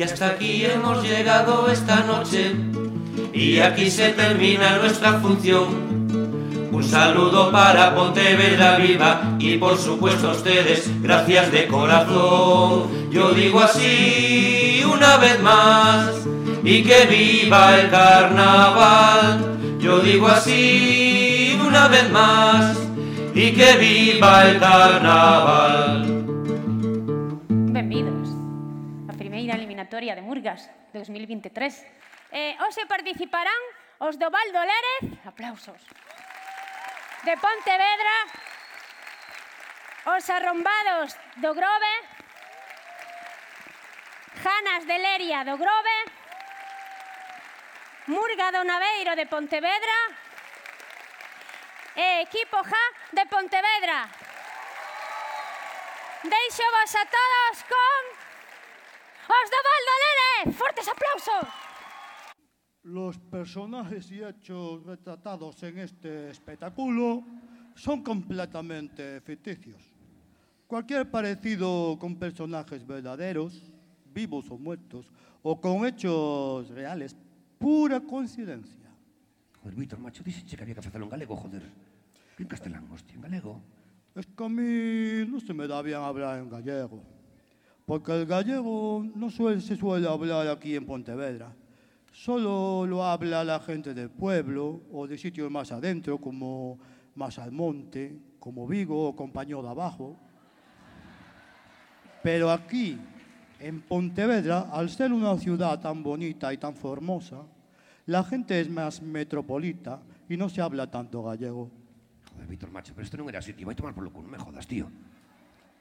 Y hasta aquí hemos llegado esta noche y aquí se termina nuestra función. Un saludo para Pontevedra Viva y por supuesto a ustedes, gracias de corazón. Yo digo así una vez más y que viva el carnaval. Yo digo así una vez más y que viva el carnaval. eliminatoria de Murgas 2023. Eh, hoxe participarán os do Val do Lérez, aplausos, de Pontevedra, os arrombados do Grove, Janas de Leria do Grove, Murga do Naveiro de Pontevedra e Equipo Ja de Pontevedra. Deixo vos a todos con ¡Os do Val do Lérez! Eh! ¡Fortes aplausos! Los personajes y hechos retratados en este espectáculo son completamente ficticios. Cualquier parecido con personajes verdaderos, vivos o muertos, o con hechos reales, pura coincidencia. Joder, Víctor, macho, dice que había que facelo en galego, joder. En castelán, hostia, en galego. Es que a mí no se me da bien hablar en gallego. Porque el gallego no suele, se suele hablar aquí en Pontevedra. Solo lo habla la gente del pueblo o de sitios más adentro, como más al monte, como Vigo o Compañó de Abajo. Pero aquí, en Pontevedra, al ser una ciudad tan bonita y tan formosa, la gente es más metropolita y no se habla tanto gallego. Joder, Víctor, macho, pero esto non era así, tío. Vai tomar por lo culo, no me jodas, tío.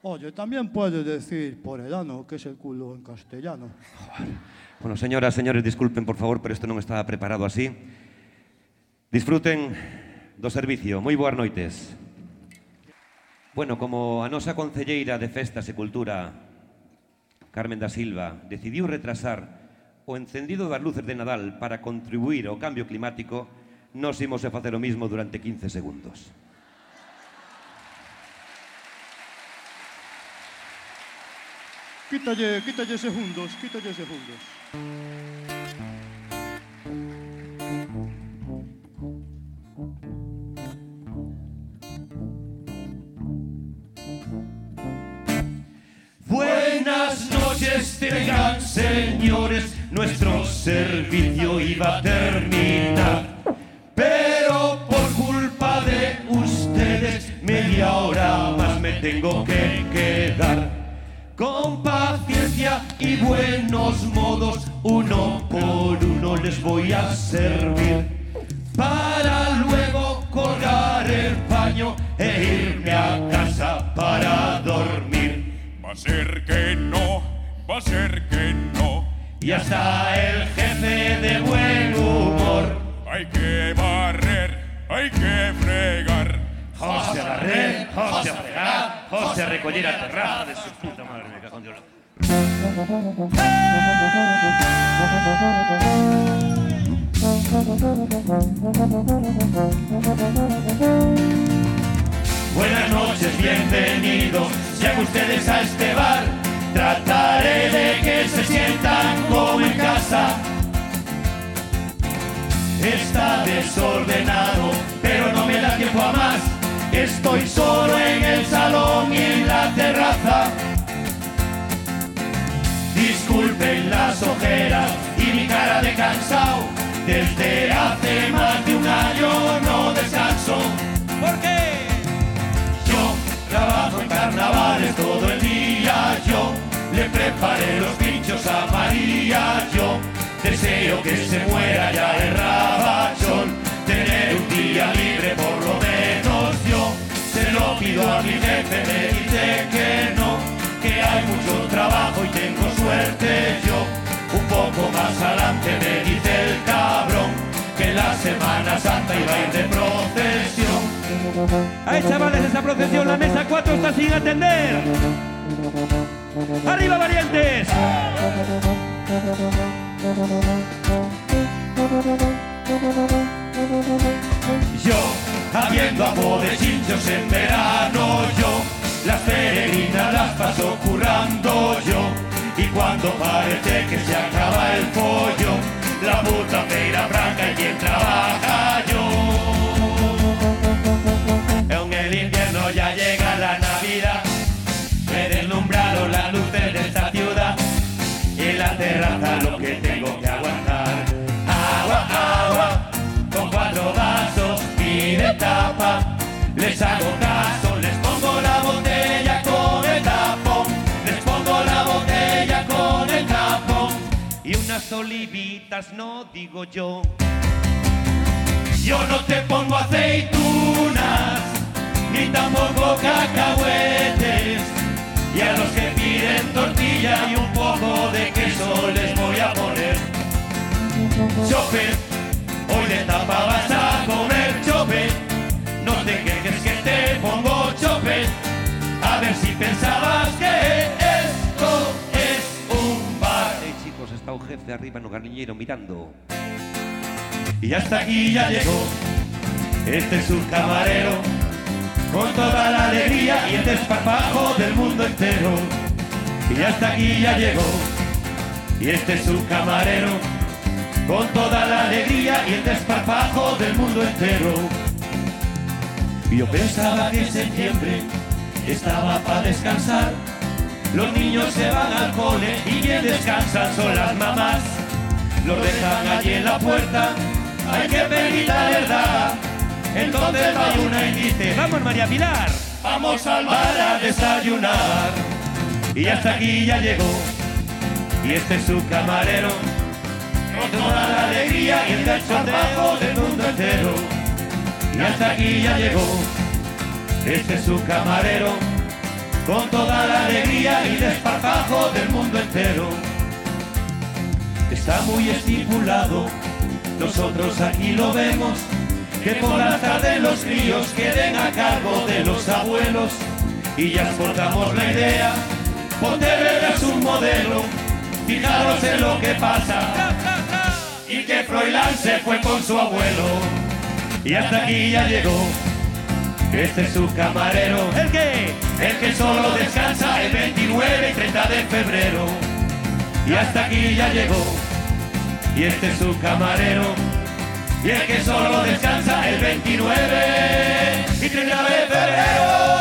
Oh, Oye, también puede decir por el ano que es el culo en castellano. Bueno, señoras, señores, disculpen, por favor, pero esto non estaba preparado así. Disfruten do servicio. Moi boas noites. Bueno, como a nosa concelleira de Festas e Cultura, Carmen da Silva, decidiu retrasar o encendido das luces de Nadal para contribuir ao cambio climático, nos imos a facer o mismo durante 15 segundos. Quítalle, quítalle segundos, quítalle segundos. Buenas noches tengan señores, nuestro servicio iba a terminar. Pero por culpa de ustedes, media hora más me tengo que quedar. Con paciencia y buenos modos, uno por uno les voy a servir. Para luego colgar el paño e irme a casa para dormir. Va a ser que no, va a ser que no. Y hasta el jefe de buen humor. Hay que barrer, hay que fregar. José barrer, José fregar, José recoller a terraza de su puta madre. Me cago. Buenas noches, bienvenidos sean ustedes a este bar. Trataré de que se sientan como en casa. Está desordenado, pero no me da tiempo a más. Estoy solo en el salón y en la terraza. Disculpen las ojeras y mi cara de cansado. Desde hace más de un año no descanso. ¿Por qué? Yo trabajo en carnavales todo el día. Yo le preparé los pinchos a María. Yo deseo que se muera ya el rabachón. Tener un día libre por pido a mi jefe, me dice que no. Que hay mucho trabajo y tengo suerte yo. Un poco más adelante me dice el cabrón que la Semana Santa iba a ir de procesión. ¡Ay, chavales, esa procesión! La mesa 4 está sin atender. ¡Arriba, valientes! Yo, habiendo amo de chinchos en verano, yo, las peregrinas las paso currando yo, Y cuando parece que se acaba el pollo, la puta feira franca y quien trabaja yo. Hago caso, les pongo la botella con el tapón. Les pongo la botella con el tapón. Y unas olivitas, no digo yo. Yo no te pongo aceitunas, ni tampoco cacahuetes. Y a los que piden tortilla y un poco de queso les voy a poner. Chope, hoy de tapa vas a comer chope. No te quejes que te pongo chope. A ver si pensabas que esto es un bar. Eh, chicos, está un jefe arriba no garniñero mirando. Y hasta aquí ya llegó. Este es su camarero, con toda la alegría y el desparpajo del mundo entero. Y hasta aquí ya llegó. Y este es su camarero, con toda la alegría y el desparpajo del mundo entero. Y Yo pensaba que septiembre estaba para descansar. Los niños se van al cole y quien descansan son las mamás. Los dejan allí en la puerta, hay que pedir la verdad. Entonces va una y dice, Vamos, María Pilar. vamos al bar a desayunar. Y hasta aquí ya llegó, y este es su camarero, con toda la alegría y el del mundo entero. Y hasta aquí ya llegó, este es su camarero, con toda la alegría y desparpajo del mundo entero. Está muy estipulado, nosotros aquí lo vemos, que por la tarde los críos queden a cargo de los abuelos y ya exportamos la idea. Pontevedra es un modelo, fijaros en lo que pasa. Y que Froilán se fue con su abuelo y hasta aquí ya llegó. Este es su camarero, ¿El qué? el que solo descansa el 29 y 30 de febrero. Y hasta aquí ya llegó. Y este es su camarero. Y el que solo descansa el 29 y 30 de febrero.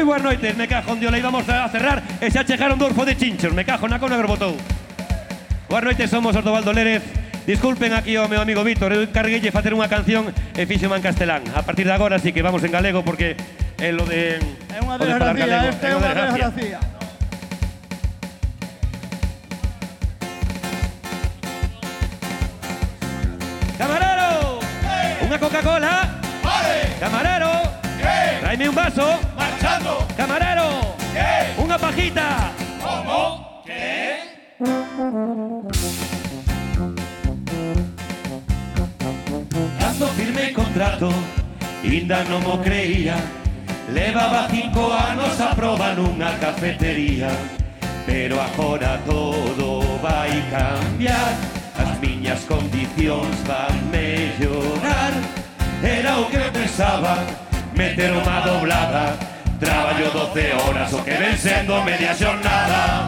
Moi boas noites, me cajo en Diola e vamos a cerrar e xa chegaron dous de chinchos, me cajo na cona botou. Boas noites, somos os do Valdo Lérez. Disculpen aquí ao meu amigo Víctor, eu encarguelle facer unha canción e fíxema en castelán. A partir de agora sí que vamos en galego porque é lo de É unha desgracia, esta é unha desgracia. Coca-Cola. ¡Vale! Camarero! Traime un vaso. ¡Marchando! Camarero! ¿Qué? Unha pajita. ¿Cómo? ¿Qué? Dando firme contrato, Inda non mo creía Levaba cinco anos a proba nunha cafetería Pero agora todo vai cambiar As miñas condicións van mellorar Era o que pensaba Meter unha doblada. Traballo 12 horas o que ven media xornada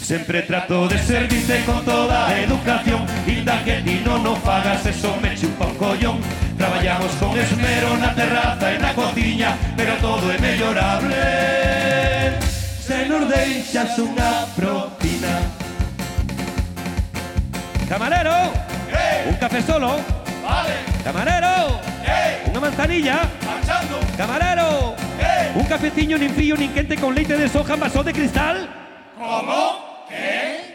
Sempre trato de servirte con toda a educación. Inda que ti non o fagas, eso me chupa un collón. Traballamos con esmero na terraza e na cociña Pero todo é mellorable Se nos deixas unha propina. Camarero! Un café solo. Vale. Camarero. Hey. Unha manzanilla. Marchando. Camarero. Hey. Un cafeciño nin frío nin quente con leite de soja en vaso de cristal. Como? ¿Qué?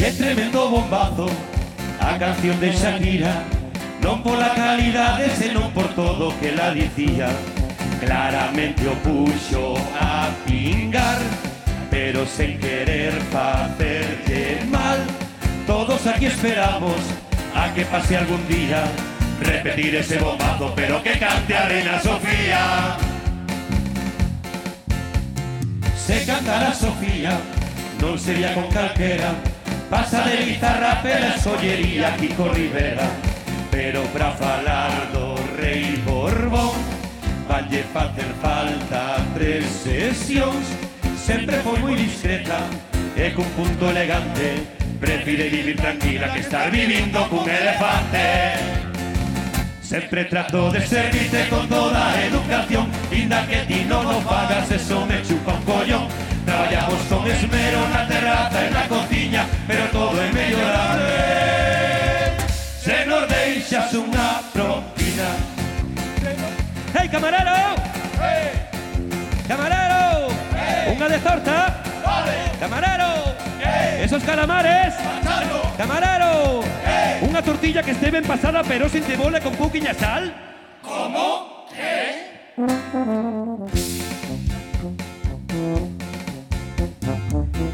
Qué tremendo bombazo a canción de Shakira Non pola calidade, senón por todo que la dicía Claramente o puxo a pingar Pero sen querer facerlle mal. Todos aquí esperamos a que pase algún día Repetir ese bombazo, pero que cante Arena Sofía. Se cantara Sofía Non sería con calquera Pasa de bizarra pela sollería Kiko Rivera. Pero para falar do rei Borbón Valle facer falta tres sesións Sempre foi moi discreta. E cun punto elegante Prefire vivir tranquila que estar vivindo cun elefante. Sempre trato de servirte con toda educación. Inda que ti non o pagas, eso me chupa un collón. Traballamos con esmero na terraza e na cociña Pero todo é mellorable Se nos deixas unha propina. Hey, camarero! Camarero! Una de torta. Vale. Camarero. Esos calamares. Camarero. Una tortilla que esté bien pasada pero sin cebolla con poquilla sal. ¿Cómo? ¿Qué?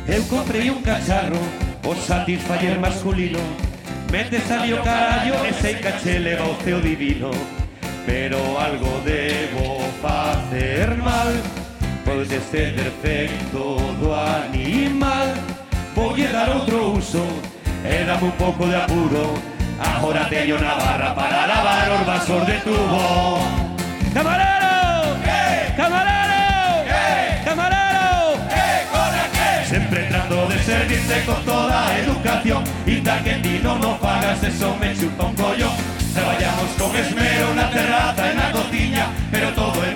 Eu comprei un cacharro o satisfacer masculino. Mete salió carallo ese caché leva divino. Pero algo debo hacer mal. Pode ser defecto do animal. Voulle dar outro uso E dame un pouco de apuro. Agora teño na barra para lavar os vasos de tubo Camarero! Camarero! Camarero! Sempre trato de servirte con toda a educación Inda que ti non o fagas, eso me chupa un collo Traballamos con esmero na terraza e na cociña Pero todo é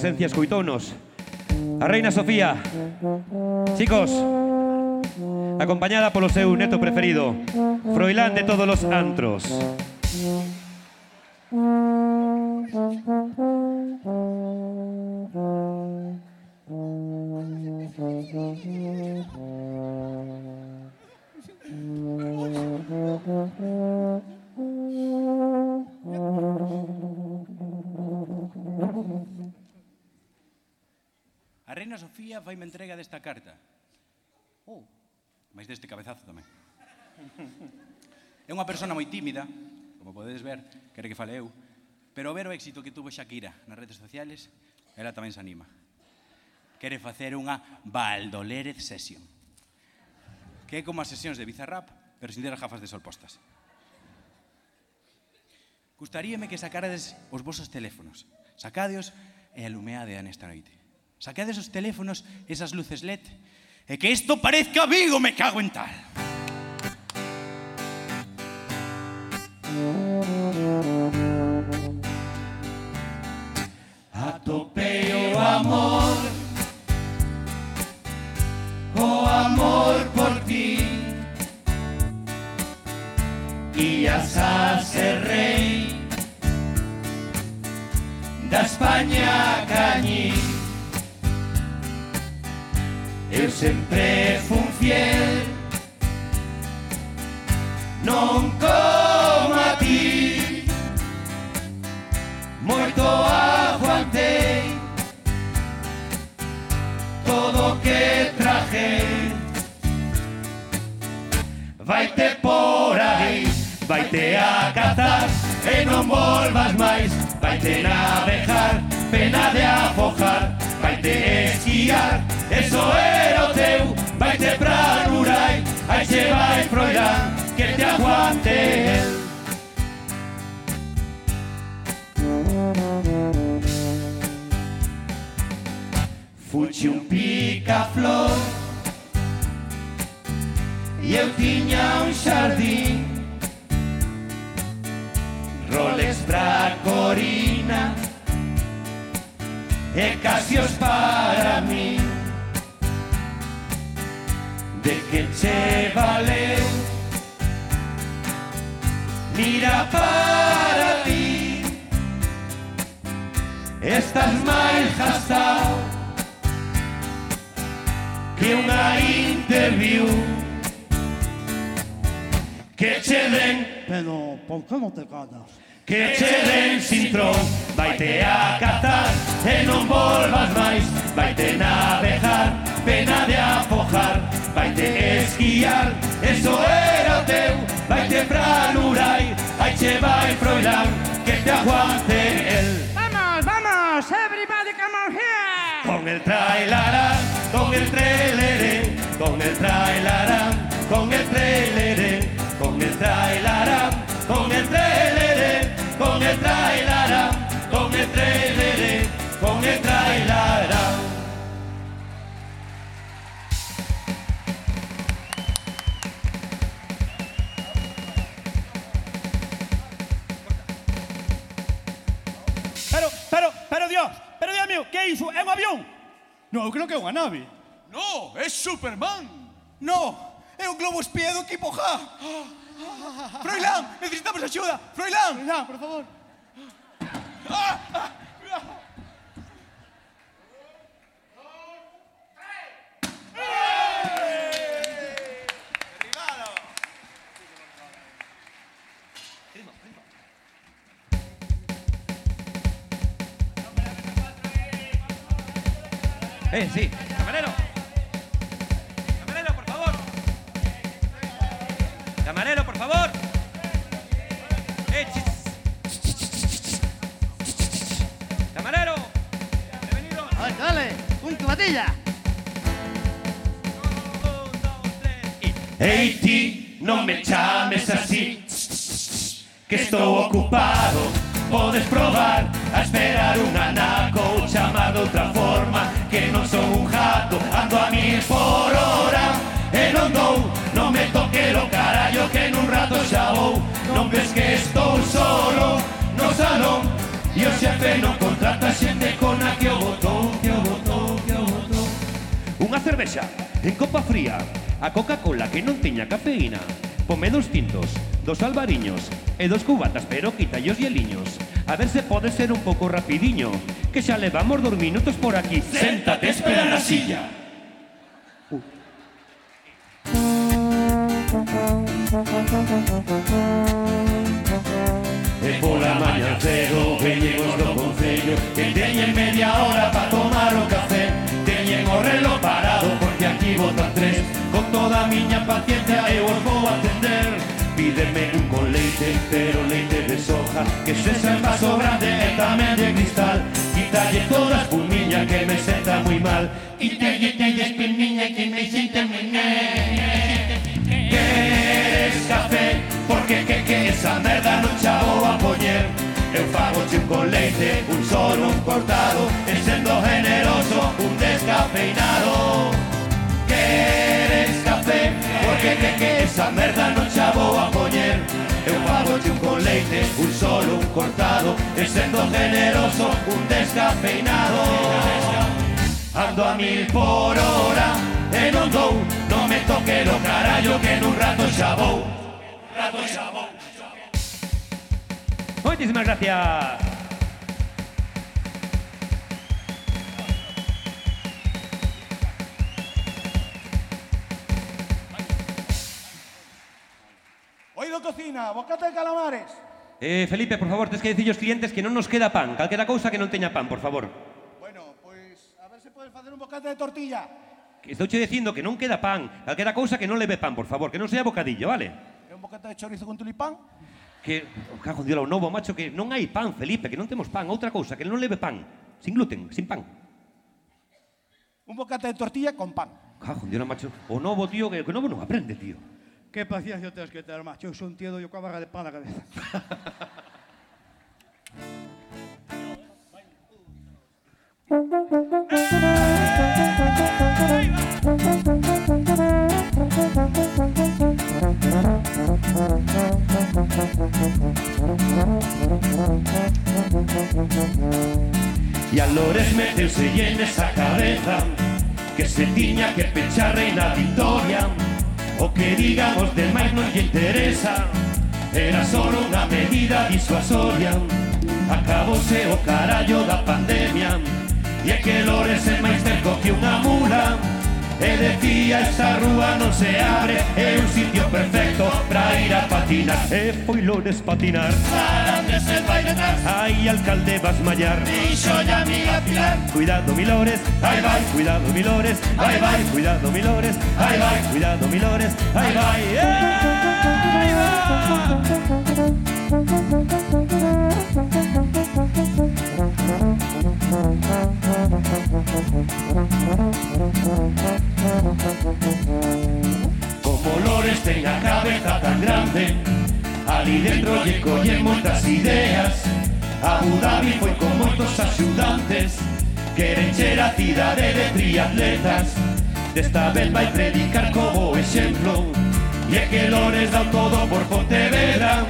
presencia, escoitounos. A reina Sofía. Chicos, acompañada polo seu neto preferido, Froilán de todos los antros. A reina Sofía faime entrega desta carta. Oh, máis deste cabezazo tamén. É unha persona moi tímida, como podedes ver, quere que fale eu, pero ver o éxito que tuvo Shakira nas redes sociales, ela tamén se anima. Quere facer unha Valdolérez Session, que é como as sesións de Bizarrap, pero sin ter as gafas de sol postas. Gustaríame que sacarades os vosos teléfonos, sacadeos e alumeade a nesta noite. Saqueades os teléfonos, esas luces LED, e que isto parezca Vigo, me cago en tal. Atopei o amor, o amor por ti. Ias a ser rei da España cañí. Eu sempre fun fiel. Non como a ti. Moito aguantei Todo que traje. Vaite por aí Vaite a cazar. E non volvas máis Vaite navegar Pena de afojar Vaite esquiar. eso era el teu, vaig temprant urai, així vaig plorar, que te aguante el. Fuchi un picaflor i eu tinya un jardí Rolex Bracorina e Casios para mí de que che valeu Mira para ti. Estás máis gastado Que unha interview Que che den. Pero por que non te callas? Que che den sin tron. Vaite a catar E non volvas máis Vaite navegar Pena de afojar Vaite esquiar Eso era o teu. Vaite pra Lurai Aí che vai Froilán Que te aguante el Vamos, vamos, everybody come on here. Con el trailarán Con el traileré. Con el trailarán Con el traileré. Con el trailarán Con el traileré. Con el trailarán que é iso? É un avión? No, eu creo que é unha nave. No, es Superman. No, é un globo espía do equipo J. Froilán, necesitamos axuda. Froilán. Froilán, por favor. Eh, sí. Camarero. Camarero, por favor. Camarero, por favor. Eh. Camarero. Bienvenido. Dale, dale, un batilla. Un, dos, tres y... Ti, non me chames así Que estou ocupado Podes probar a esperar un anaco Chamado outra forma que non sou un jato Ando a mil por hora. E non dou Non me toque lo carallo que nun rato xa vou. Non ves que estou solo no salón. E o xefe non contrata xente con a que o botou Que o botou, que o botou Unha cervexa en copa fría A Coca-Cola que non tiña cafeína. Pome dos tintos, dos albariños e dos cubatas pero quitallos liños A ver se pode ser un pouco rapidiño, que xa levamos dos minutos por aquí. Séntate, espera na silla. Uh. E pola maña cero veñemos do Concello Que teñen media hora pa tomar o café Teñen o reloj parado porque aquí votan tres Con toda a miña paciencia eu os vou atender Pídeme un con leite, pero leite de soja Que sexa en vaso grande tamén de cristal. Quitalle toda a espumiña que me senta moi mal. Quitalle toda a espumiña que me senta moi mal. Queres café? Porque que que esa merda non xa vou a poñer Eu fago un con leite, un solo, un cortado E sendo generoso, un descafeinado aceite, un solo, un cortado, e sendo generoso, un descafeinado. Ando a mil por hora e non dou, non me toque lo carallo que nun rato xa vou. Rato xa vou. Moitísimas gracias. Oído cocina, bocata de calamares. Eh, Felipe, por favor, tes que dicir aos clientes que non nos queda pan Calquera cousa que non teña pan, por favor Bueno, pois a ver se podes facer un bocata de tortilla. Que Estouche dicindo que non queda pan Calquera cousa que non leve pan, por favor Que non sea bocadillo, vale? E un bocata de chorizo con tulipán. Que, oh, cago en Dios, o novo, macho, que non hai pan, Felipe, que non temos pan. Outra cousa, que non leve pan. Sin gluten, sin pan. Un bocata de tortilla con pan. Cago en Dios, macho. O novo, tío, que, que o novo non aprende, tío. Que paciencia tens que ter, macho. Eu son tío yo coa barra de pan na cabeza. Y a Lores meterse en esa cabeza que se tiña que pechar reina Victoria. O que digamos demais non lle interesa. Era só unha medida disuasoria. Acabouse o carallo da pandemia. E é que Lores é máis cerco que unha mula. E decía esta rúa non se abre É un sitio perfecto pra ir a patinar. Eh, e foi Lores patinar. Sarandes se vai detrás Ai, alcalde, vas mallar. Dixo ya amiga Pilar. Cuidado, mi Lores, ai vai Cuidado, mi Lores, ai vai Cuidado, mi Lores, ai vai Cuidado, mi Lores, ai vai Ai vai Como Lores ten a cabeza tan grande Ali dentro lle collen moitas ideas. Abu Dhabi foi con moitos axudantes Queren ser a cidade de triatletas. Desta vez vai predicar como exemplo E é que Lores dá todo por Pontevedra.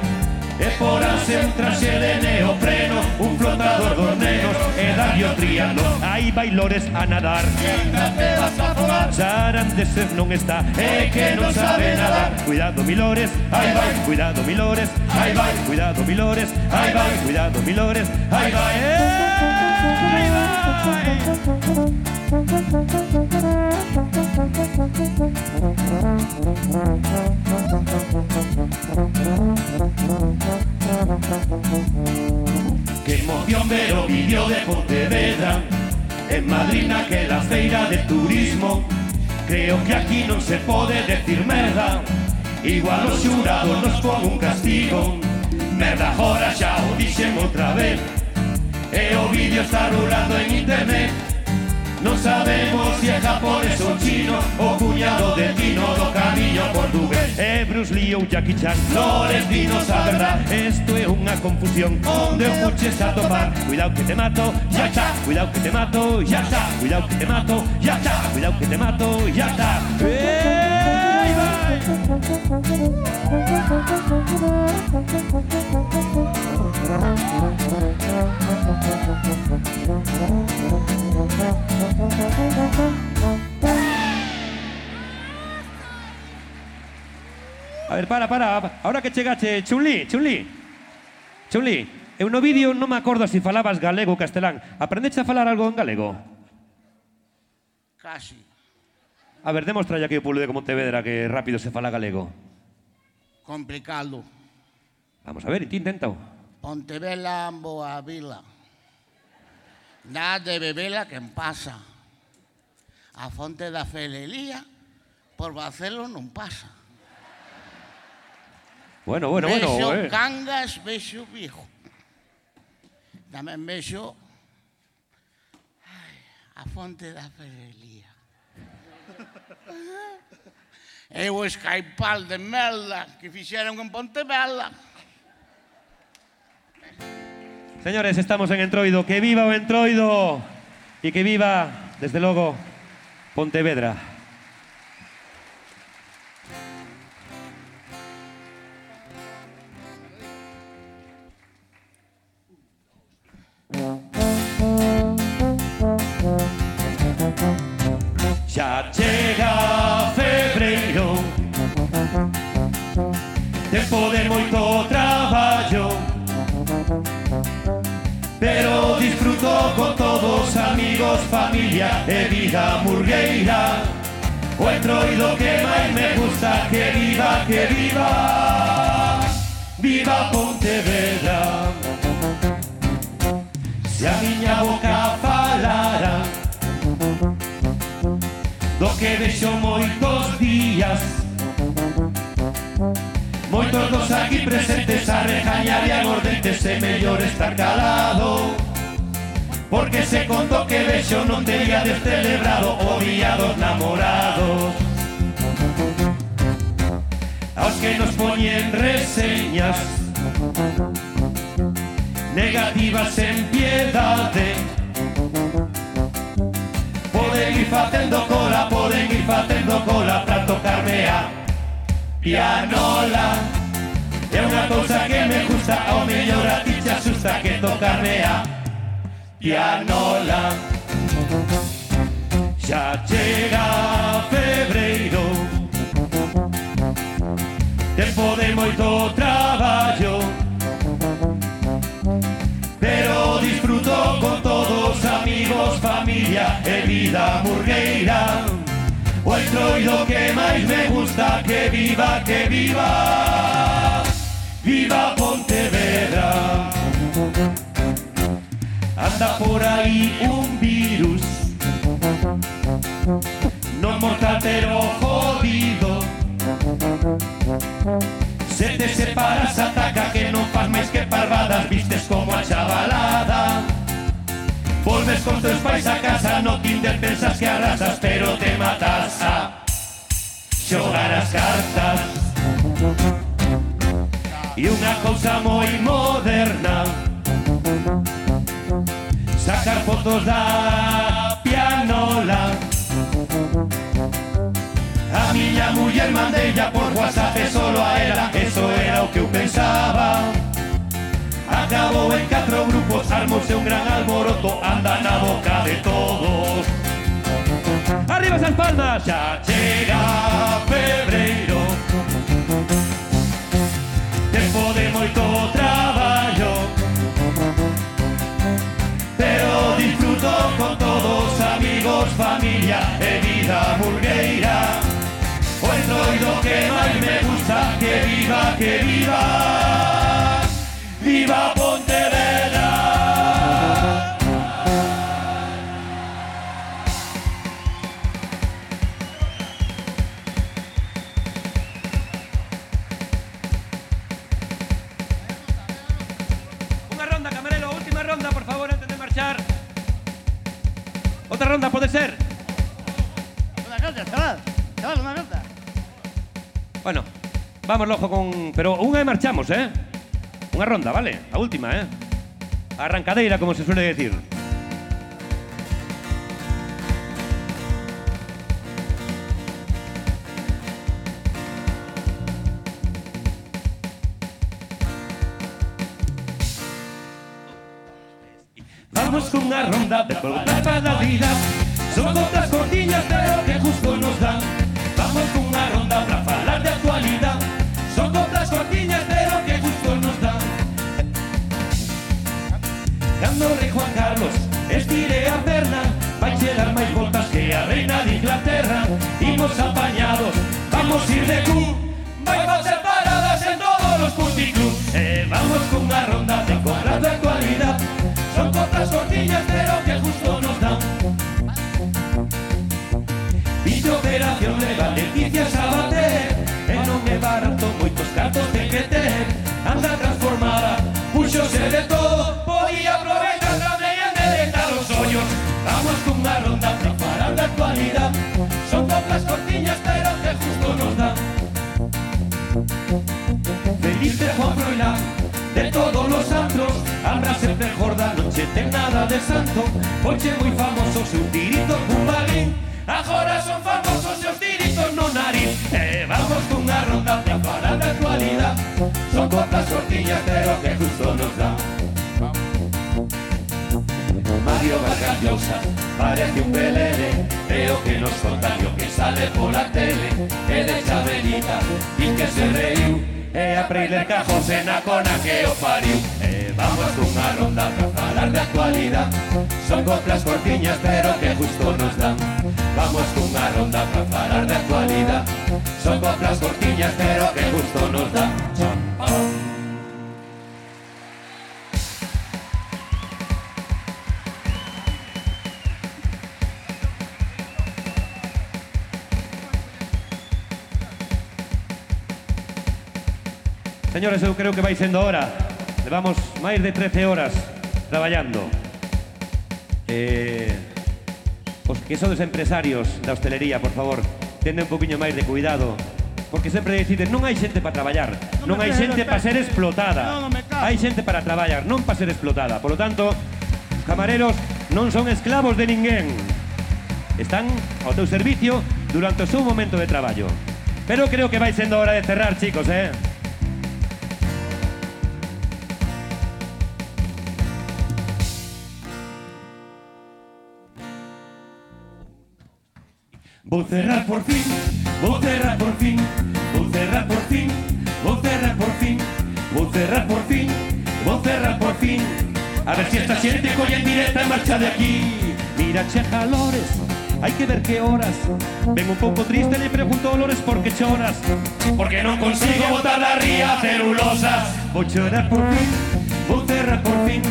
E porase un traxe de neopreno Un flotador dos nenos e dalle o triano Hai bailores a nadar. Que te vas a afogar Sarandeses non está. E que non sabe nadar. Cuidado milores, aí vai Cuidado milores, aí vai Cuidado milores, aí vai Cuidado milores, aí vai Aí vai Que emoción ver o vídeo de Pontevedra En Madrid naquela feira de turismo. Creo que aquí non se pode decir merda Igual os xurados nos pon un castigo. Merda, agora xa o dixen outra vez. Eh, e o vídeo está rulando en internet. Non sabemos se é japonés ou chino O cuñado de Tino do camiño portugués É Bruce Lee ou Jackie Chan. Lores dinos a verdad Esto é unha confusión. Onde o a topar Cuidado que te mato, ya está. Cuidado que te mato, ya está. Cuidado que te mato, ya está. Cuidado que te mato, ya está A ver, para, para, ahora que chegache, Chunli, Chunli. Chunli, eu no vídeo non me acordo se si falabas galego ou castelán. Aprendeche a falar algo en galego? Casi. A ver, demostra aquí o pueblo de Montevedra que rápido se fala galego. Complicado. Vamos a ver, ti intenta. Pontevela, Boa Vila. Nada de bebela que pasa. A fonte da felelía por Bacelo non pasa. Bueno, bueno, bueno. Vexo eh. Cangas, vexo viejo. Tamén vexo ai, a fonte da felelía. e o escaipal de merda que fixeron en Pontebella. Señores, estamos en Entroido. Que viva o. Y que viva, desde logo, Pontevedra. Xa amigos, familia e vida murgueira. O entroido que máis me gusta Que viva, que viva. Viva Pontevedra. Se a miña boca falara do que vexo moitos días. Moitos dos aquí presentes a regañarían os dentes e mellor estar calado Porque se conto que vexo non tería celebrado o día dos namorados Aos que nos poñen reseñas Negativas en piedade. Poden ir facendo cola, poden ir facendo cola Pra tocarme a pianola. É unha cousa que me gusta Ao mellor a ti te asusta que tocarme a pianola. Xa chega febreiro. Tempo de moito traballo. Pero disfruto con todos amigos, familia e vida murgueira O entroido que máis me gusta que viva, que viva. Viva Pontevedra. Anda por aí un virus. Non mortal pero jodido. Se te separas ataca que non faz máis que parvadas Vistes como a chavalada. Volves con teus pais a casa No Tinder pensas que arrasas Pero te matas a xogar as cartas. E unha cousa moi moderna sacar fotos da pianola. A miña muller mandella por WhatsApp e solo a ela, eso era o que eu pensaba. Acabou en catro grupos, armouse un gran alboroto, anda na boca de todos. Arriba as espaldas! Xa chega febreiro Tempo de moito amigos, familia e vida burgueira O entroido que máis me gusta Que viva, que viva. Viva Pontevedra Outra ronda, pode ser? Una ronda, chaval. Chaval, una ronda. Bueno, vamos lojo con... Pero unha e marchamos, eh? Unha ronda, vale? A última, eh? Arrancadeira, como se suele decir. Comezamos cunha ronda de probabilidades Son contas cortiñas pero que justo nos dan. Vamos cunha ronda para falar de actualidade Son contas cortiñas pero que justo nos dan. Cando rei Juan Carlos estire a perna Vai che dar máis voltas que a reina de Inglaterra. Imos apañados, vamos ir de cu Vai facer paradas en todos os punticlubs E eh, vamos cunha ronda de cuadra de actualidade Son compras cortiñas pero que justo nos dan. Pillo operación legal, Leticia Sabater E non é barato moitos cartos ten que ter Anda transformada, puxose de todo Podía aproveitar tamén e endereitar os ollos Vamos cunha ronda preparando a da actualidade Son coplas cortiñas pero que justo nos dan Feliz de Juan Froilán de todos los antros Habrá sempre jorda, noche ten nada de santo. Poche moi famoso, seu tirito cun balín Agora son famosos seus tiritos no nariz. E vamos cunha ronda de para da actualidad. Son copas cortiñas, pero que justo nos dan Mario Vargas Llosa parece un pelele Veo que nos contagió que sale pola tele E de Chabelita, y que se reiu Eh, e a prailerca José na cona que o pariu. E vamos cunha ronda para falar de actualidad. Son coplas cortiñas pero que justo nos dan. Vamos cunha ronda para falar de actualidad. Son coplas cortiñas pero que justo nos dan. Champán Señores, eu creo que vai sendo hora. Levamos máis de 13 horas traballando. Eh, os que son os empresarios da hostelería, por favor, tende un poquinho máis de cuidado. Porque sempre deciden, non hai xente para traballar, non, non hai xente para ser explotada. No, no hai xente para traballar, non para ser explotada. Por lo tanto, os camareros non son esclavos de ninguén. Están ao teu servicio durante o seu momento de traballo. Pero creo que vai sendo hora de cerrar, chicos, eh? Vocerrar por fin, vocerrar por fin, vocerrar por fin, vocerrar por fin, vocerrar por fin, vocerrar por fin. A ver si esta gente coye en en marcha de aquí. Mira, che calores, hay que ver qué horas. Vengo un poco triste, le pregunto a Dolores por qué choras. Porque no consigo botar la ría celulosa. Voy por fin, vocerrar por fin.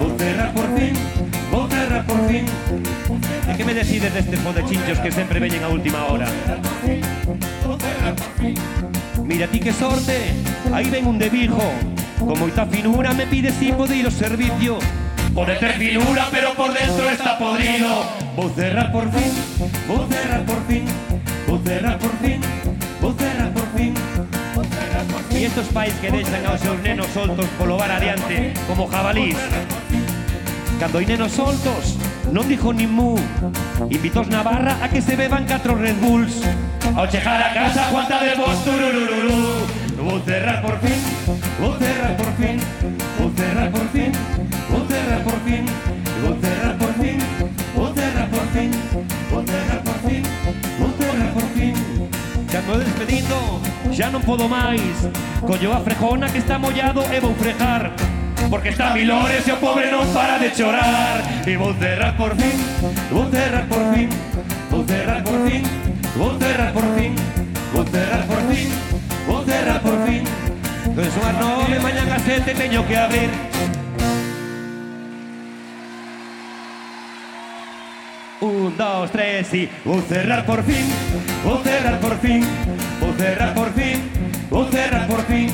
Vou cerrar por fin, vou cerrar por fin. E que me decides destes chinchos que sempre veñen a última hora? Mira ti que sorte, aí ven un de Vigo Con moita finura me pide si pode ir ao servicio Pode ter finura, pero por dentro está podrido. Vou cerrar por fin, vou cerrar por fin. Vou cerrar por fin, vou cerrar por fin vou cerrar por fin. E estos pais que deixan aos seus nenos soltos polo bar adiante Como jabalís. Cando hai nenos soltos, non dixo nin mu. Invitos na barra a que se beban catro Red Bulls. Ao chegar a casa, Juanta de vos tururururu Vou cerrar por fin, vou cerrar por fin Vou cerrar por fin, vou cerrar por fin Vou cerrar por fin, Estou despedindo, xa non podo máis Collo a frejona que está mollado e vou frejar. Porque está Milores e o pobre non para de chorar. E vou cerrar por fin, vou cerrar por fin Vou cerrar por fin, vou cerrar por fin Vou cerrar por fin, vou cerrar por fin. Pois unhas nove, mañan a sete teño que abrir. Un, dos, tres y vou cerrar por fin, vou cerrar por fin, vou cerrar por fin, vou cerrar por fin,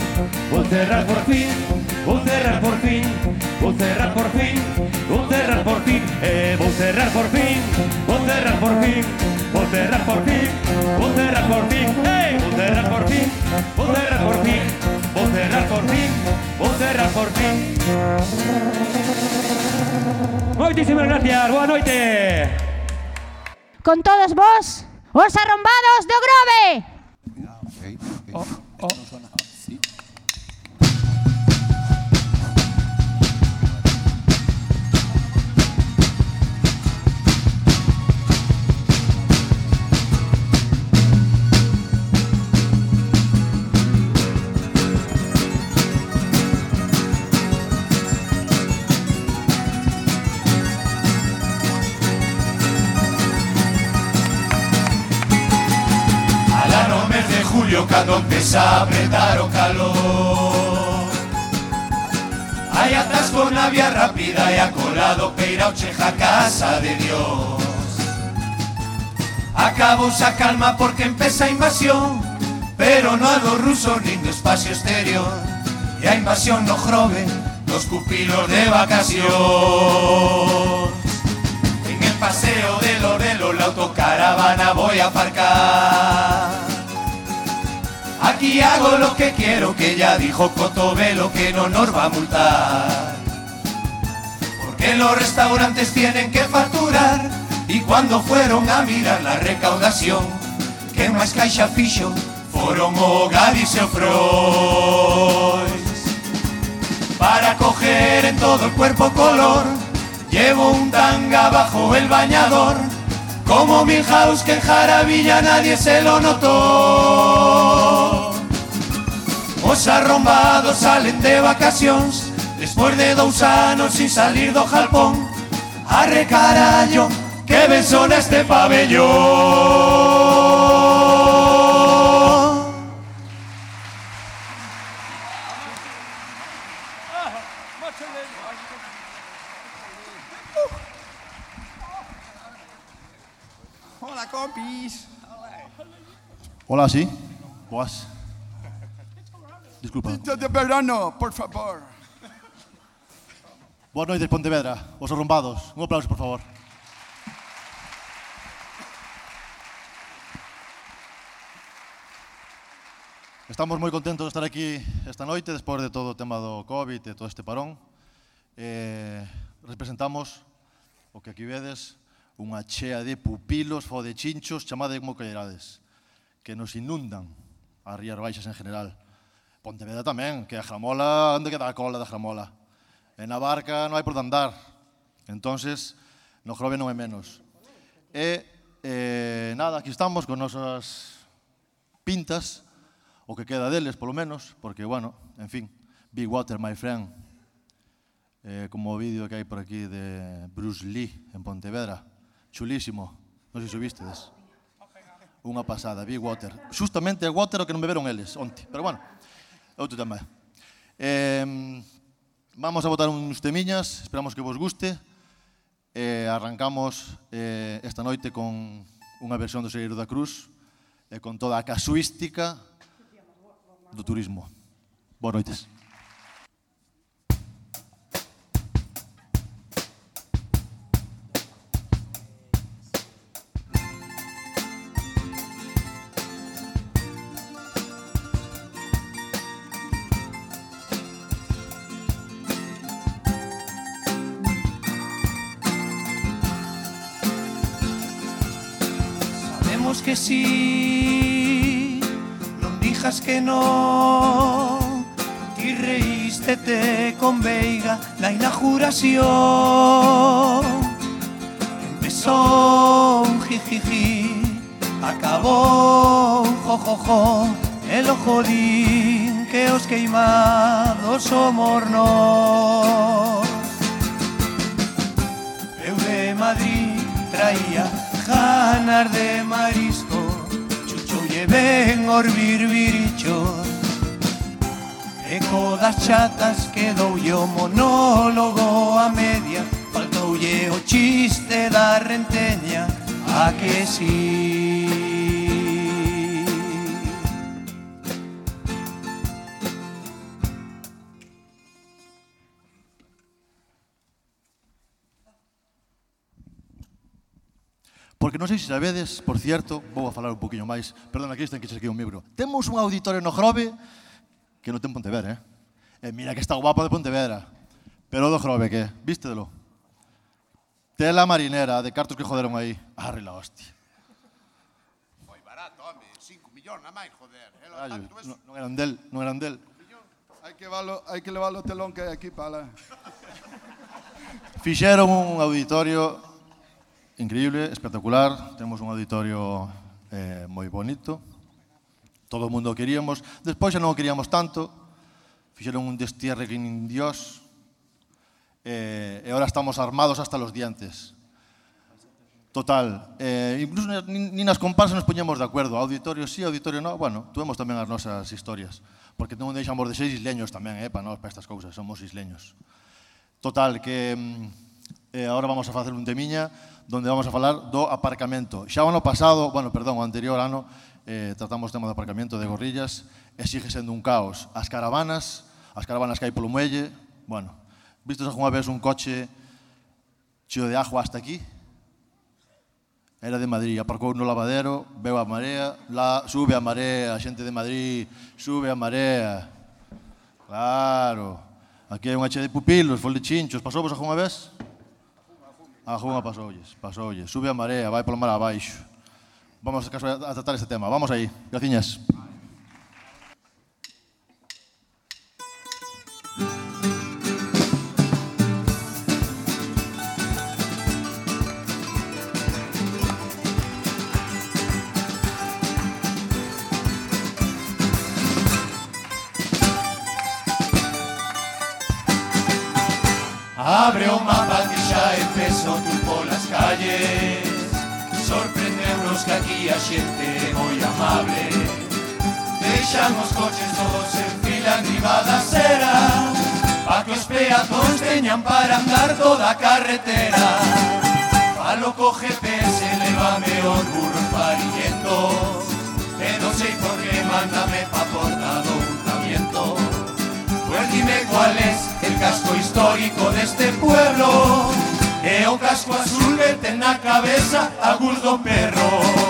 vou cerrar por fin, vou cerrar por fin, vou cerrar por fin, vou cerrar por fin, eh, vou cerrar por fin, vou cerrar por fin, vou cerrar por fin, vou cerrar por fin, eh, vou cerrar por fin, vou cerrar por fin, vou cerrar por fin, vou cerrar por fin. Moitísimas gracias, boa noite con todos vos, os arrombados do Grove. Ah, oh. Mes de julio cando empeza a apretar o calor Hai atasco na vía rápida e a colado peira o cheja a casa de Dios. Acabouse a calma porque empeza a invasión Pero no a dos rusos nin do espacio exterior. E a invasión no jrove dos cupilos de vacación. En el paseo de Lorelo la autocaravana voy a aparcar Aquí hago lo que quiero, que ya dijo Cotobelo que no nos va a multar. Porque los restaurantes tienen que facturar y cuando fueron a mirar la recaudación, que máis caixa fixo foron o Gadis e o Frois. Para coger en todo el cuerpo color, llevo un tanga bajo el bañador, como Milhouse que en Jaravilla nadie se lo notó. Os arrombados salen de vacacións Despois de dous anos sin salir do Jalpón Arre carallo, que ben son este pabellón Hola, compis. Hola, sí. Boas. Disculpa. De, de verano, por favor. Boa noite, Pontevedra. Os arrombados. Un aplauso, por favor. Estamos moi contentos de estar aquí esta noite despois de todo o tema do COVID e todo este parón. Eh, representamos o que aquí vedes unha chea de pupilos, fodechinchos, chamade como callerades, que nos inundan a Rías Baixas en general. Pontevedra tamén, que a Gramola, onde queda a cola da Gramola? En a barca non hai por andar. Entonces, no Grove non é menos. E, eh, nada, aquí estamos con nosas pintas, o que queda deles, polo menos, porque, bueno, en fin, Big Water, my friend, eh, como o vídeo que hai por aquí de Bruce Lee en Pontevedra, chulísimo, non sei se o vistedes. Unha pasada, Big Water. Justamente a Water o que non beberon eles onte, pero bueno, Outro tema. Eh, vamos a botar uns temiñas, esperamos que vos guste. Eh, arrancamos eh, esta noite con unha versión do Seguiro da Cruz e eh, con toda a casuística do turismo. Boas noites. Que sí, non dijas que no. Ti reístete con Veiga na inauguración. Empezó un jijiji, acabó un jojojo, el ojo din que os queimados somos nós. Eu de Madrid traía ganas de Chucho lleven os birbirichos E codas chatas quedou yo monólogo a media Faltoulle o chiste da renteña A que si sí. Porque non sei se sabedes, por cierto, vou a falar un poquinho máis, perdona, Cristian, que chequei un libro. Temos un auditorio no Grove que non ten Pontevedra, eh? E mira que está guapo de Pontevedra. Pero do Grove, que? Vístedelo. Tela marinera de cartos que joderon aí. Arre la hostia. Foi barato, home. 5 millóns na máis, joder. Ela, tanto es- Non, non eran del, non eran del. Hai que, valo, hai que levar o telón que hai aquí para... Fixeron un auditorio increíble, espectacular, temos un auditorio eh, moi bonito, todo o mundo o queríamos, despois xa non o queríamos tanto, fixeron un destierre que nin Dios, eh, e ahora estamos armados hasta los dientes. Total, eh, incluso nin, ni as comparsas nos poñemos de acuerdo, auditorio sí, auditorio no, bueno, tuvemos tamén as nosas historias, porque non deixamos de ser isleños tamén, eh, para nós, para estas cousas, somos isleños. Total, que... Mm, Eh, e agora vamos a facer un temiña donde vamos a falar do aparcamento. Xa o ano pasado, bueno, perdón, o anterior ano, eh, tratamos o tema do aparcamento de gorrillas, e sigue sendo un caos. As caravanas, as caravanas que hai polo muelle, bueno, vistos algunha vez un coche cheo de ajo hasta aquí? Era de Madrid, aparcou no lavadero, veu a marea, la, sube a marea, a xente de Madrid, sube a marea. Claro, aquí hai unha che de pupilos, fol de chinchos, pasou vos algunha vez? Ah, a Junga pasoulles, pasoulles. Sube a marea, vai polo mar abaixo. Vamos a tratar este tema. Vamos aí. Graciñas. É moi amable. Deixan os coches todos en fila enriba da acera Pa que os peatóns teñan para andar toda carretera. Falo co GPS, levame os burros pariñentos E non sei por que mándame pa porta do untamiento Pues dime cuál es el casco histórico de este pueblo. E o casco azul que ten na cabeza a guldo perro.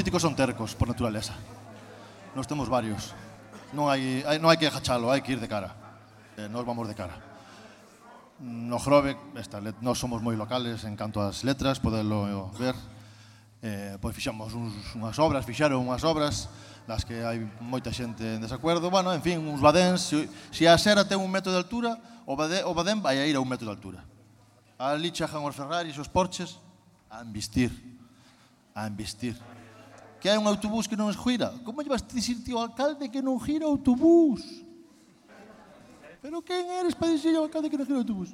políticos son tercos por naturaleza. Nos temos varios. Non hai, hai, non hai que agachalo, hai que ir de cara. Eh, nos vamos de cara. No Jrove, esta, nós somos moi locales en canto ás letras, podelo ver. Eh, pois fixamos uns, unhas obras, fixaron unhas obras das que hai moita xente en desacuerdo. Bueno, en fin, uns badéns, se, se a xera ten un metro de altura, o, bade, o badén vai a ir a un metro de altura. Ali chajan os Ferraris, os Porches, a embistir. A embistir que hai un autobús que non gira. Como lle vas dicir ti ao alcalde que non gira o autobús? Pero quen eres para dicir ao alcalde que non gira o autobús?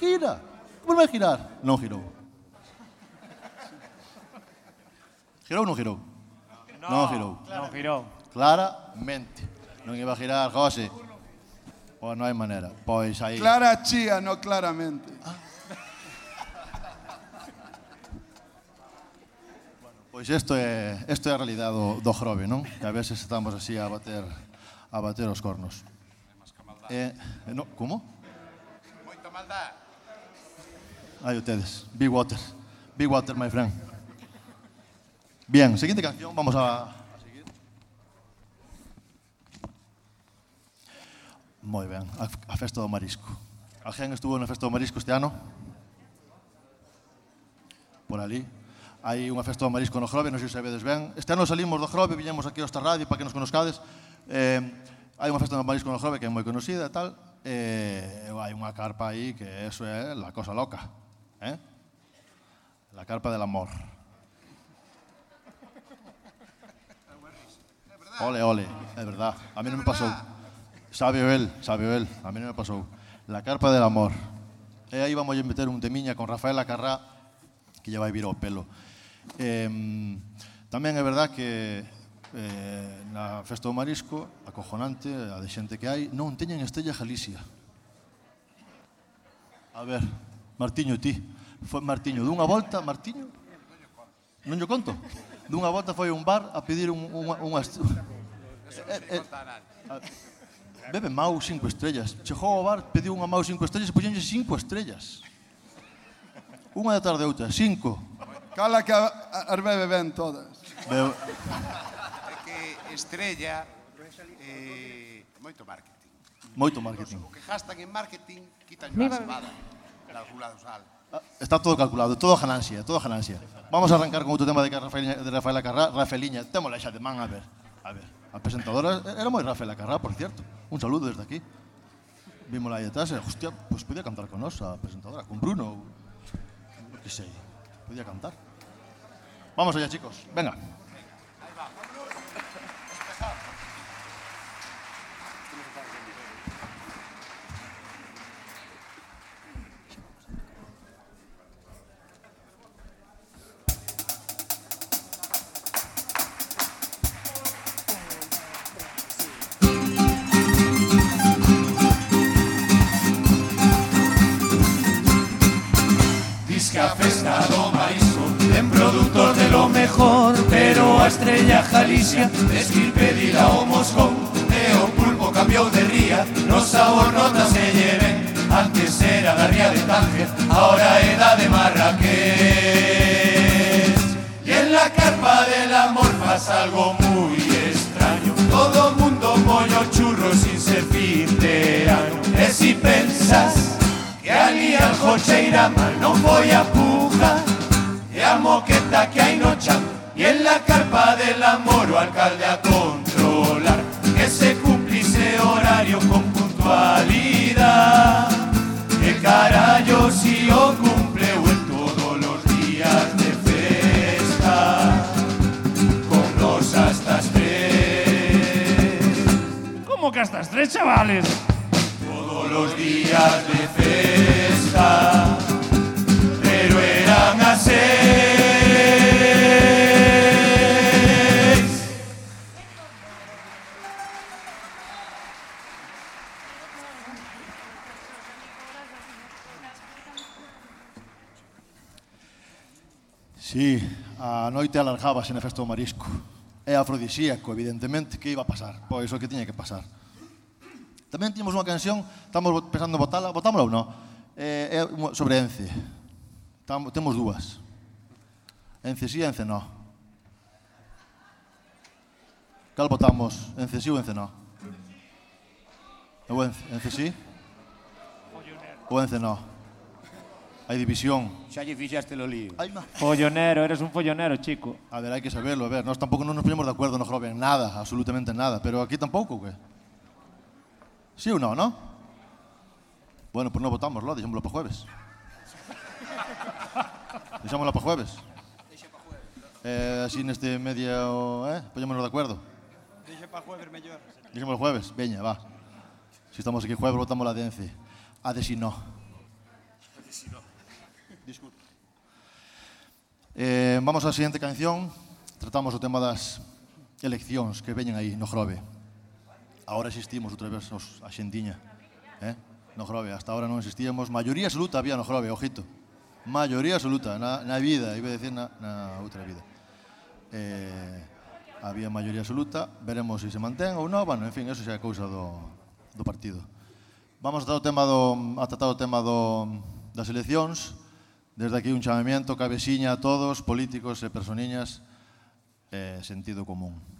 Gira. Como vai girar? Non girou. Girou ou non girou? No, non girou. Non girou. Claramente. Non iba a girar, José. Pois non hai maneira. Pois aí. Clara chía, non claramente. Ah. Pois isto é, isto é a realidade do, do non? Que a veces estamos así a bater a bater os cornos. Eh, eh, no, como? Moita maldad. Aí ustedes. Big water. Big water, my friend. Bien, seguinte canción, vamos a, a seguir. Moi ben, a, a festa do marisco. Alguén estuvo na festa do marisco este ano? Por ali. hai unha festa do marisco no Grove, non sei se sabedes ben. Este ano salimos do Grove, viñemos aquí ao esta radio para que nos conozcades. Eh, hai unha festa do marisco no Grove que é moi conocida e tal. Eh, hai unha carpa aí que eso é la cosa loca. Eh? La carpa del amor. Ole, ole, é verdad. A mí non me pasou. Sabe él, sabe él. A mí non me pasou. La carpa del amor. E aí vamos a meter un temiña con Rafael Acarrá que lle vai vir ao pelo. Eh, tamén é verdad que eh, na festa do marisco, acojonante, a de xente que hai, non teñen estella Galicia. A ver, Martiño, ti. Foi Martiño, dunha volta, Martiño? Non lle conto. Dunha volta foi a un bar a pedir un, unha... unha est... eh, eh, bebe mau cinco estrellas. Chegou ao bar, pediu unha mau cinco estrellas e puxenlle cinco estrellas. Unha de tarde outra, cinco. Cala que as bebe ben todas. Bebo. É que Estrella eh, moito marketing. Moito marketing. O que gastan en marketing quitan a cebada. Calculado sal. Ah, está todo calculado, todo ganancia, todo ganancia. Vamos a arrancar con outro tema de, Rafaeliña, de Rafaela Carrá. Rafaeliña, témola xa de man, a ver. A ver, a presentadora era moi Rafaela Carrá, por cierto. Un saludo desde aquí. Vimos aí detrás e, hostia, pois pues podía cantar con nos a presentadora, con Bruno, ou... que sei, podía cantar. Vamos allá, chicos, venga. Pero a Estrella Galicia Desquil pedir a o moscón E o pulpo cambiou de ría No sabor notas se lleven. Antes era da ría de Tánger Ahora é da de Marrakech. Y en la carpa del amor pasa algo muy extraño. Todo mundo pollo churro sin ser de año. E si pensas que ali a cocheira mal non foi a puja E a moqueta que hai no chan E en la carpa del amor o alcalde a controlar Que se cumplice horario con puntualidad. E carallo si o cumpleu en todos los días de festa Con nos hasta as tres. ¿Cómo que hasta tres, chavales? Todos los días de festa, van a seis. Sí, a noite alargábase na festa do marisco. É afrodisíaco, evidentemente, que iba a pasar? Pois o que tiña que pasar. Tamén tiñamos unha canción, estamos pensando botala, botámola ou non? Eh, é sobre Ence. Tamo, temos dúas. Ence sí, Ence no. Cal votamos? Ence sí ou Ence no? Ou Ence, Ence sí? Ou Ence no? Hai división. Xa lle fixaste lo lío. Ai, ma. Follonero, eres un follonero, chico. A ver, hai que saberlo, a ver, nós tampouco non nos poñemos de acordo no en nada, absolutamente nada, pero aquí tampouco, que? Sí ou non, non? Bueno, pois non votámoslo, deixámoslo para jueves. Deixámoslo para jueves. Eh, así neste medio, eh, poñémonos de acordo. Deixa para jueves mellor. Deixámoslo jueves, veña, va. Si estamos aquí jueves, votamos la de Ence. A de si no. Disculpe. Eh, vamos á seguinte canción. Tratamos o tema das eleccións que veñen aí no Grove. Ahora existimos outra vez a xentiña. Eh? No Grove. Hasta ahora non existíamos. Mayoría absoluta había no Grove, ojito. maioría absoluta na, na vida, iba a decir na, na outra vida. Eh, había maioría absoluta, veremos se si se mantén ou non, bueno, en fin, eso xa é cousa do, do partido. Vamos a tratar o tema do, a tratar o tema do, das eleccións, desde aquí un chamamento, cabexiña a todos, políticos e personiñas, eh, sentido común.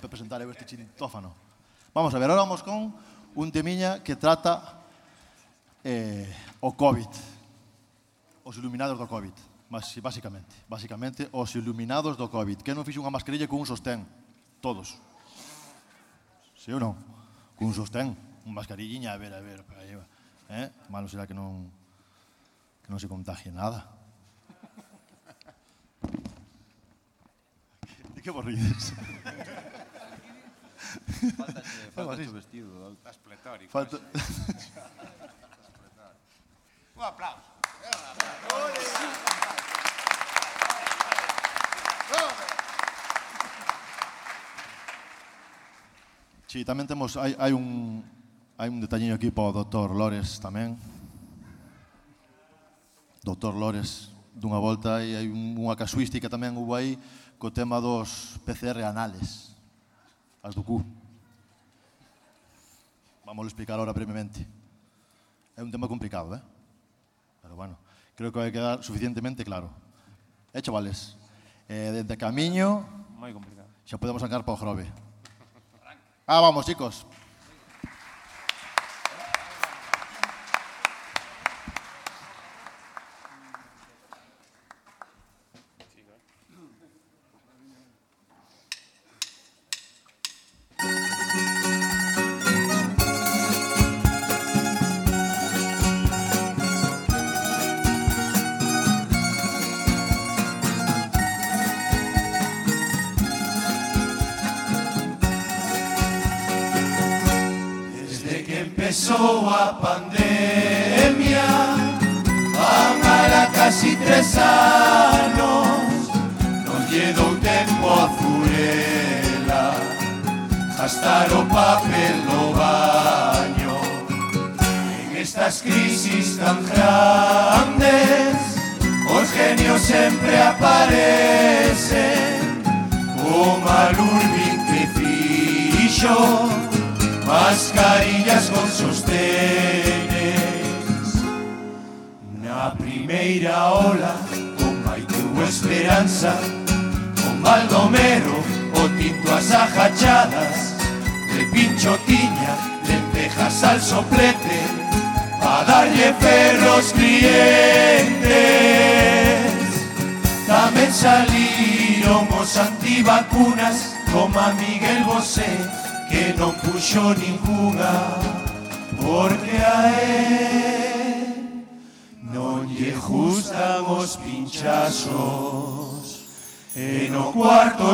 para presentar eu este chintófano. Vamos a ver, ahora vamos con un temiña que trata eh, o COVID, os iluminados do COVID, básicamente. Básicamente, os iluminados do COVID. Que non fixo unha mascarilla con un sostén? Todos. Sí ou non? Con un sostén, un mascarilliña, a ver, a ver, para lleva. Eh? Malo será que non que non se contagie nada. ¿De vos rides? Faltache, falta o vestido. Estás pletórico. Falta... Un eh. aplauso. Un aplauso. Sí, tamén temos hai, hai un hai un detalliño aquí para o doutor Lores tamén. Doutor Lores dunha volta hai, hai unha casuística tamén hubo aí co tema dos PCR anales. As do cu. Vamos a explicar ahora brevemente. É un tema complicado, eh? Pero bueno, creo que vai quedar suficientemente claro. Eh, chavales, eh, desde camiño Moi complicado. xa podemos sacar para o jorobe. Ah, vamos, chicos.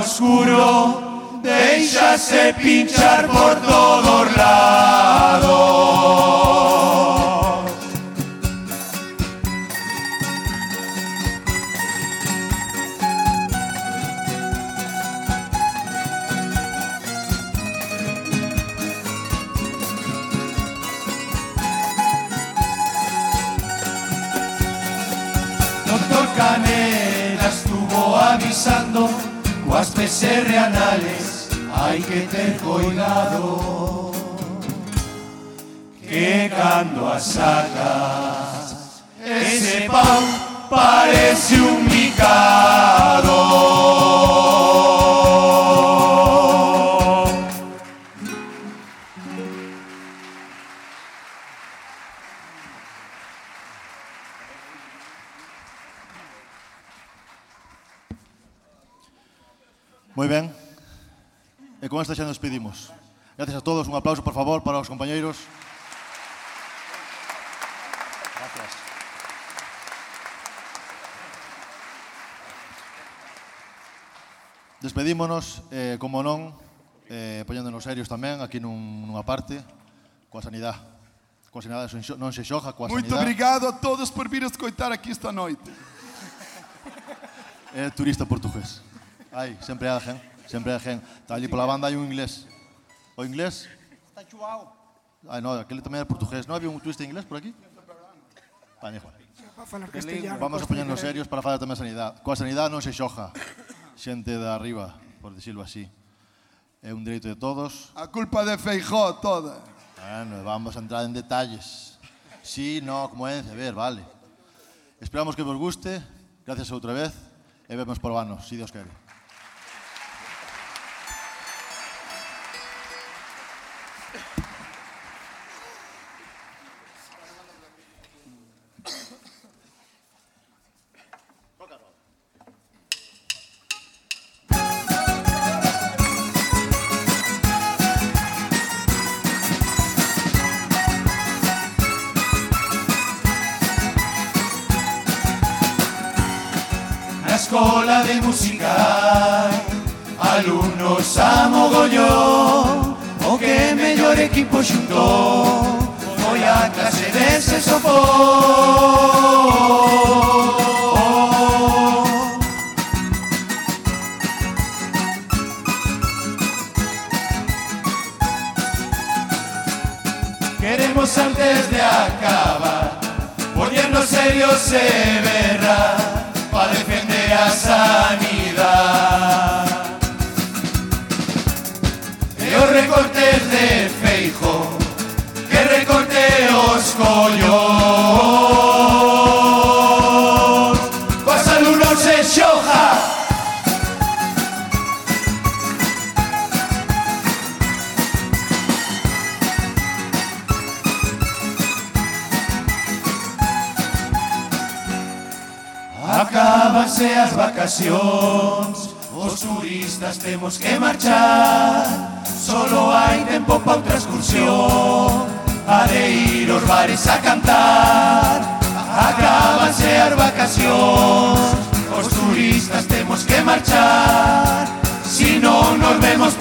oscuro, déjase pinchar por todo lado. serreanales hay que tener cuidado que cuando sacas ese pan parece un micado. Moi ben. E con esta xa nos pedimos. Gracias a todos, un aplauso, por favor, para os compañeiros. Gracias. Despedímonos, eh, como non, eh, poñéndonos serios tamén aquí nun, nunha parte, coa sanidade. Coa sanidade non se xoja, coa Muito sanidade. Muito obrigado a todos por vir escoitar aquí esta noite. É turista portugués. Ai, sempre hai gen, sempre hai gen. Está ali pola banda hai un inglés. O inglés? Está chuao. Ai, no, aquele tamén era portugués. Non había un turista inglés por aquí? Pañe, igual. Vamos a poñernos serios para falar tamén sanidade. Coa sanidade non se xoja. Xente de arriba, por dicirlo así. É un dereito de todos. A culpa de Feijó toda. Bueno, vamos a entrar en detalles. Sí, no, como é, a ver, vale. Esperamos que vos guste. Gracias outra vez. E vemos por vano, si Dios quere. De música Alumnos a mogollón O que mellor equipo xuntou Foi a clase de sexofón Queremos antes de acabar Ponernos serios se verá Tenemos que marchar, solo hay tiempo para otra excursión. Ha de ir los bares a cantar, acaban ser vacaciones. Los turistas tenemos que marchar, si no nos vemos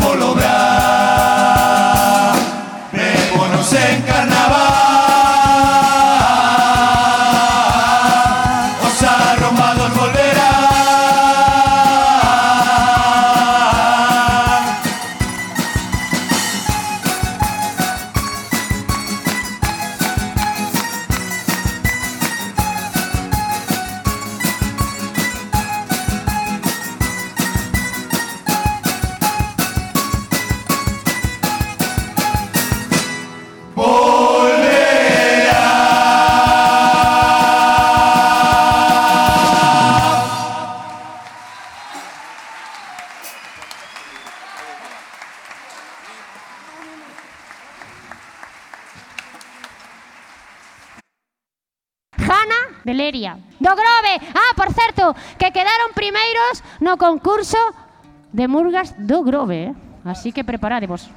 do Grove. Eh? Así que preparadevos.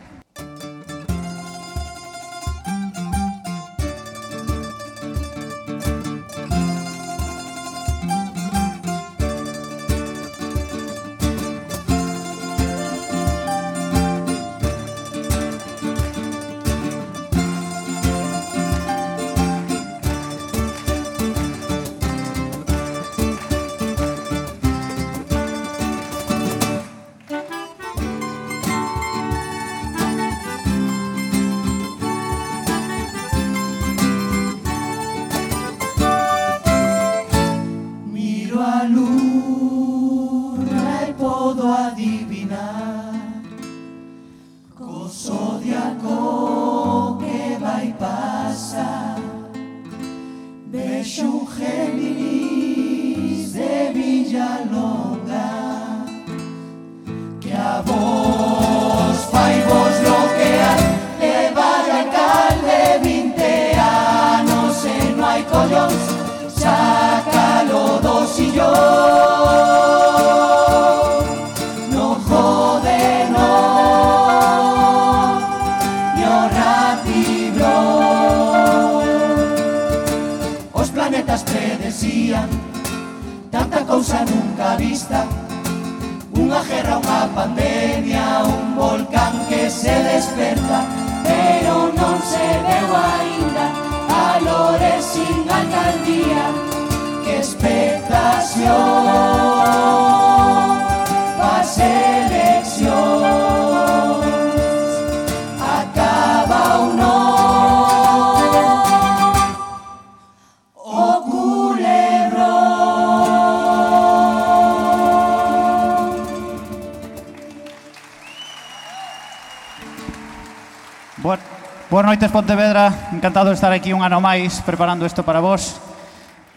aquí un ano máis preparando isto para vós.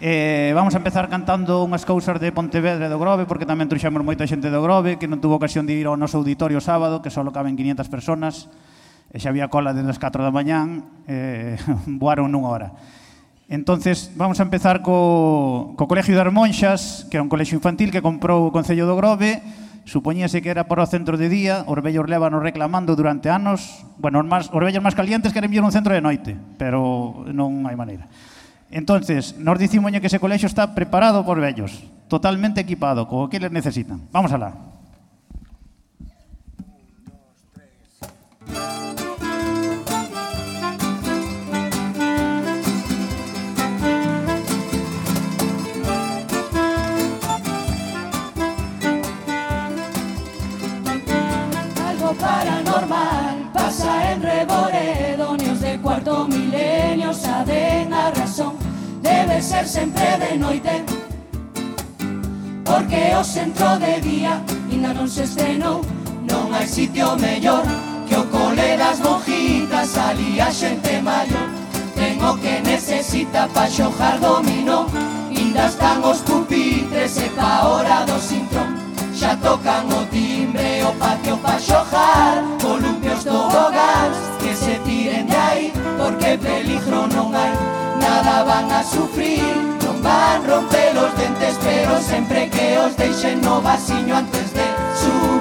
Eh, vamos a empezar cantando unhas cousas de Pontevedra e do Grove, porque tamén truxamos moita xente do Grove, que non tuvo ocasión de ir ao noso auditorio sábado, que só caben 500 personas, e xa había cola desde as 4 da mañán, eh, voaron nunha hora. Entonces, vamos a empezar co, co Colegio das Monxas, que é un colexio infantil que comprou o Concello do Grove, supoñíase que era para o centro de día, os vellos levanos reclamando durante anos, bueno, os, más, os vellos máis calientes queren vir un centro de noite, pero non hai maneira. Entonces, nos dicimos que ese colexio está preparado por vellos, totalmente equipado, co que les necesitan. Vamos alá. Algo paranormal cuarto milenio xa den a razón. Debe ser sempre de noite Porque o centro de día ainda non se estrenou Non hai sitio mellor que o cole das monjitas Ali a xente maior. Ten o que necesita pa xojar dominó Inda están os pupitres e pa hora do sintrón. Xa tocan o timbre o patio pa xojar Columpios tobogans que se tiren de aí Porque peligro non hai Nada van a sufrir Non van romper os dentes Pero sempre que os deixen no vasiño antes de subir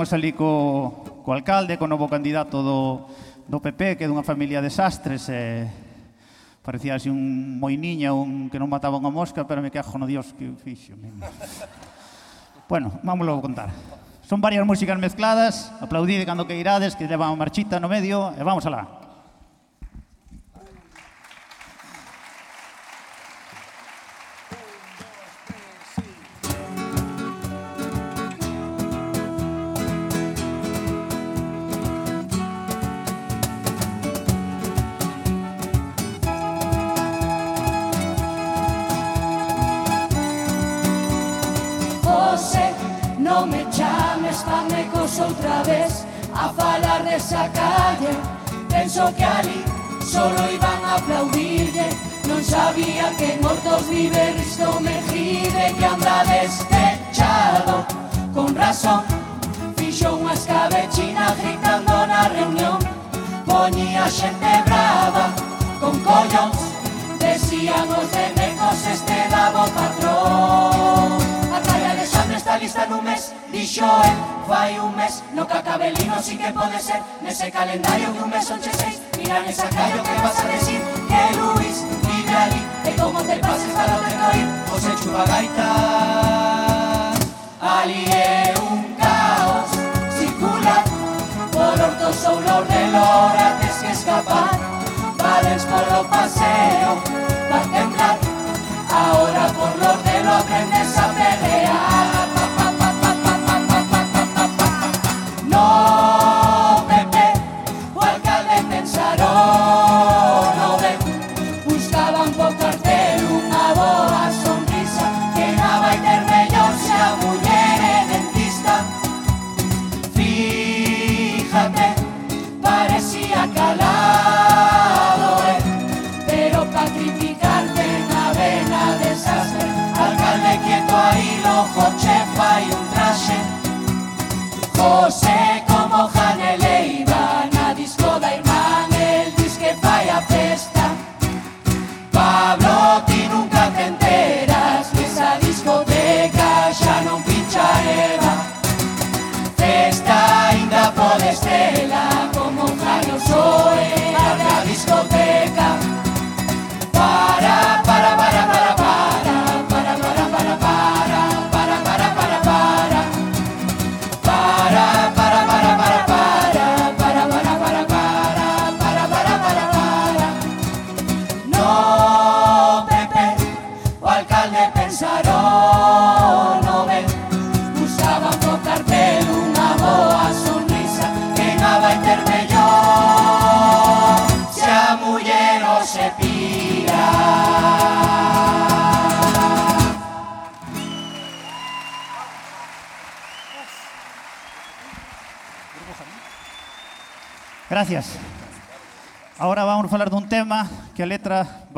estamos ali co, co alcalde, co novo candidato do, do PP, que é dunha familia de sastres, e, parecía así un moiniña, un que non mataba unha mosca, pero me cajo no dios que fixo. bueno, vámoslo contar. Son varias músicas mezcladas, aplaudide cando que irades, que leva a marchita no medio, e vamos alá. esa calle. Penso que ali solo iban a aplaudirlle Non sabía que en hortos niveles no Que anda despechado. Con razón Fixo unha escabechina gritando na reunión. Poñía xente brava con collóns Decían os de negos este davo patrón A talla de xambre está lista nun mes Dixo el, fai un mes No cacabelino sí que pode ser. Nese calendario que un mes son che seis. Mira nesa callo que vas a decir Que Luis vive ali E como te pases para de ir. José Chupagaitas Ali é un caos Circular. Por hortos ou lor de lora Tes que escapar. Vales polo paseo Va a temblar. Ahora por lor de lo aprendes a pelear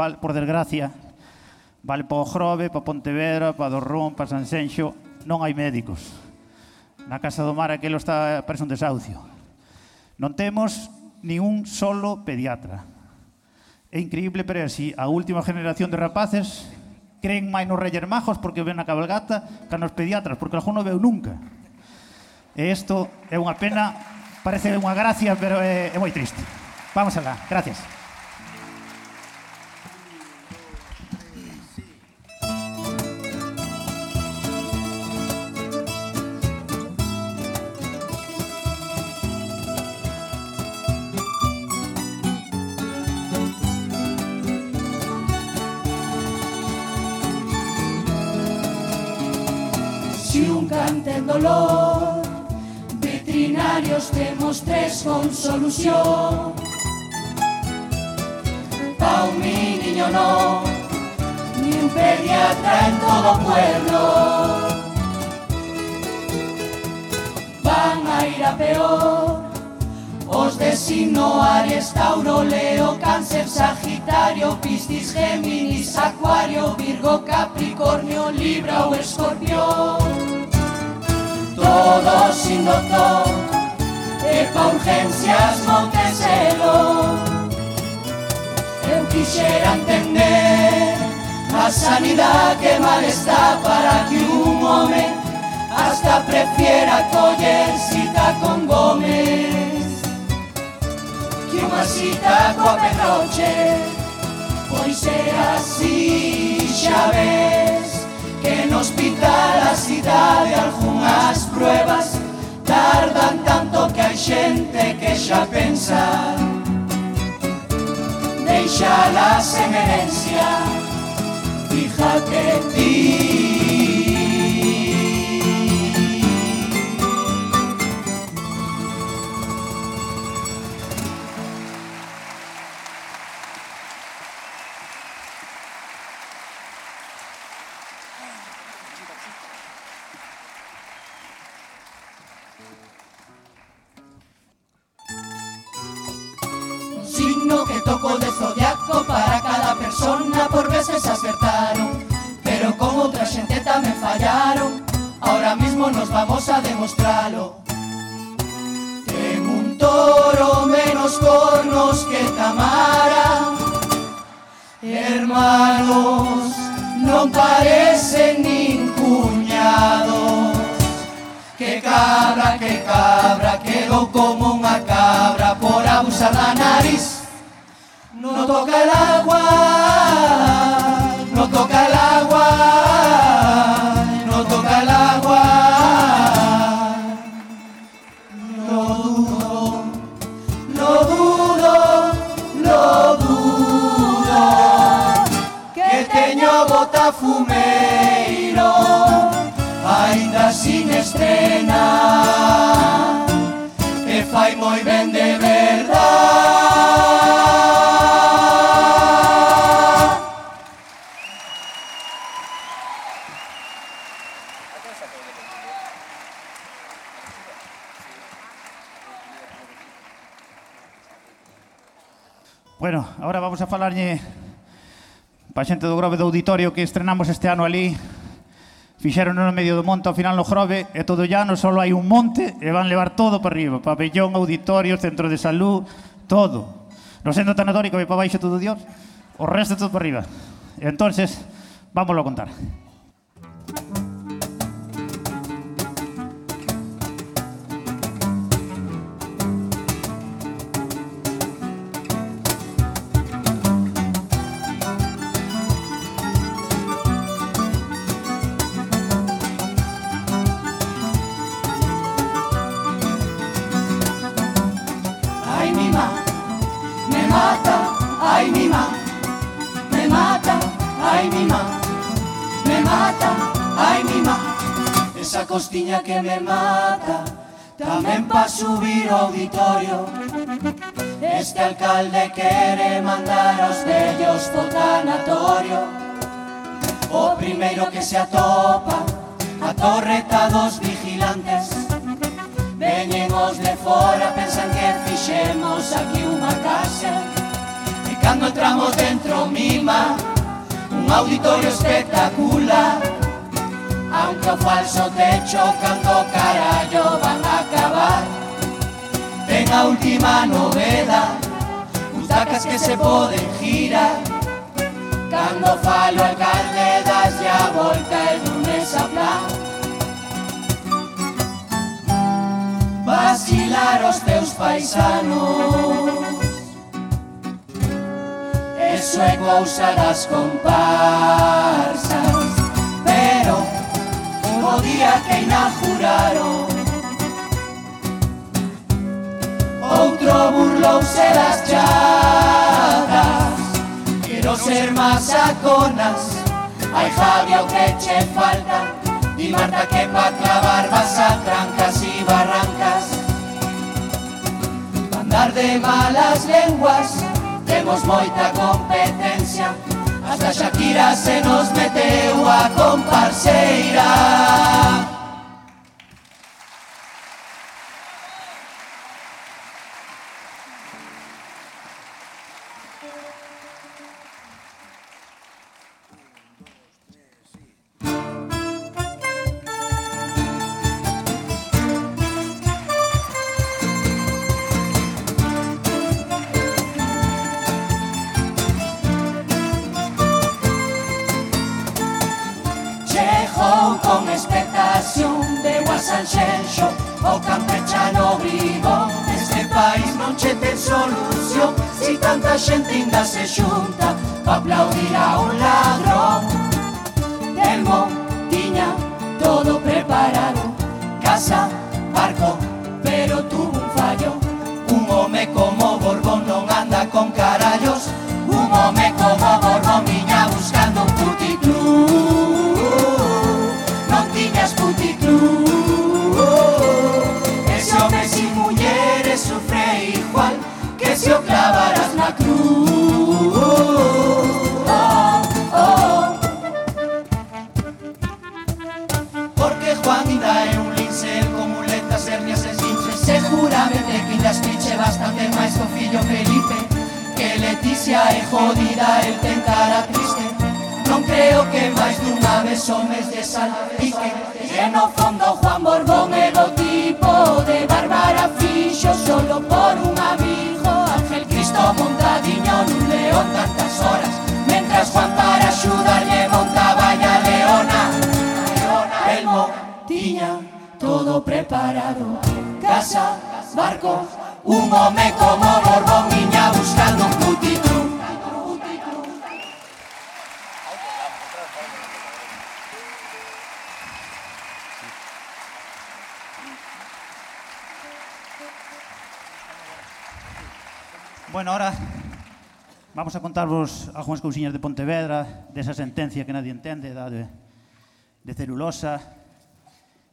val, por desgracia, vale para o Grove, para Pontevedra, para Dorrón, para Sanxenxo, non hai médicos. Na Casa do Mar aquilo está preso un desahucio. Non temos ni un solo pediatra. É increíble, pero así, a última generación de rapaces creen máis nos Reyes Majos porque ven a cabalgata que nos pediatras, porque algún non veu nunca. E isto é unha pena, parece unha gracia, pero é, é moi triste. Vamos alá, gracias. Dolor. Veterinarios temos tres con solución. Pa un niño no Ni un pediatra en todo pueblo. Van a ir a peor. Os de signo Aries, Tauro, Leo, Cáncer, Sagitario, Piscis, Géminis, Acuario Libra o escorpión Todo sin doctor E pa urgencias Monteselo Eu quixera entender A sanidade que mal está Para que un home Hasta prefiera coller cita con Gómez Que unha cita coa Pedroche Pois é así, gente que xa pensa Deixa la semerença Fíjate ti. Cabra, que cabra, quedou como unha cabra por abusar da nariz. No toca el agua, no toca el agua, no toca el agua. Lo dudo, lo dudo, lo dudo, que teño botafumeiro vamos a falarlle pa xente do Grove do Auditorio que estrenamos este ano ali. Fixeron no medio do monte, ao final no Grove, e todo llano, só hai un monte, e van levar todo para arriba. Pabellón, auditorio, centro de salud, todo. No centro tanatorio que vai para baixo todo Dios, o resto todo para arriba. E entonces, vámoslo a contar. Música miña que me mata Tamén pa subir ao auditorio. Este alcalde quere mandar aos vellos po tanatorio O primeiro que se atopa A torreta dos vigilantes. Veñen os de fora, pensan que fixemos aquí unha casa E cando entramos dentro mima Un auditorio espectacular. Aunque o falso techo cando carallo van a acabar. Ten a última noveda Butacas que se poden girar. Cando falo alcalde das a volta e lunes a plan vacilar os teus paisanos. Eso é cousa das comparsas. Pero o día que inauguraron. Outro burlouse das chatas Quero ser más saconas. Ai Fabio que che falta Di Marta que pa clavar vas a trancas y barrancas. Andar de malas lenguas Temos moita competencia. Hasta Shakira se nos meteu a comparseira. Se xunta Pa aplaudir a un algunhas cousiñas de Pontevedra, desa sentencia que nadie entende, da de, de celulosa,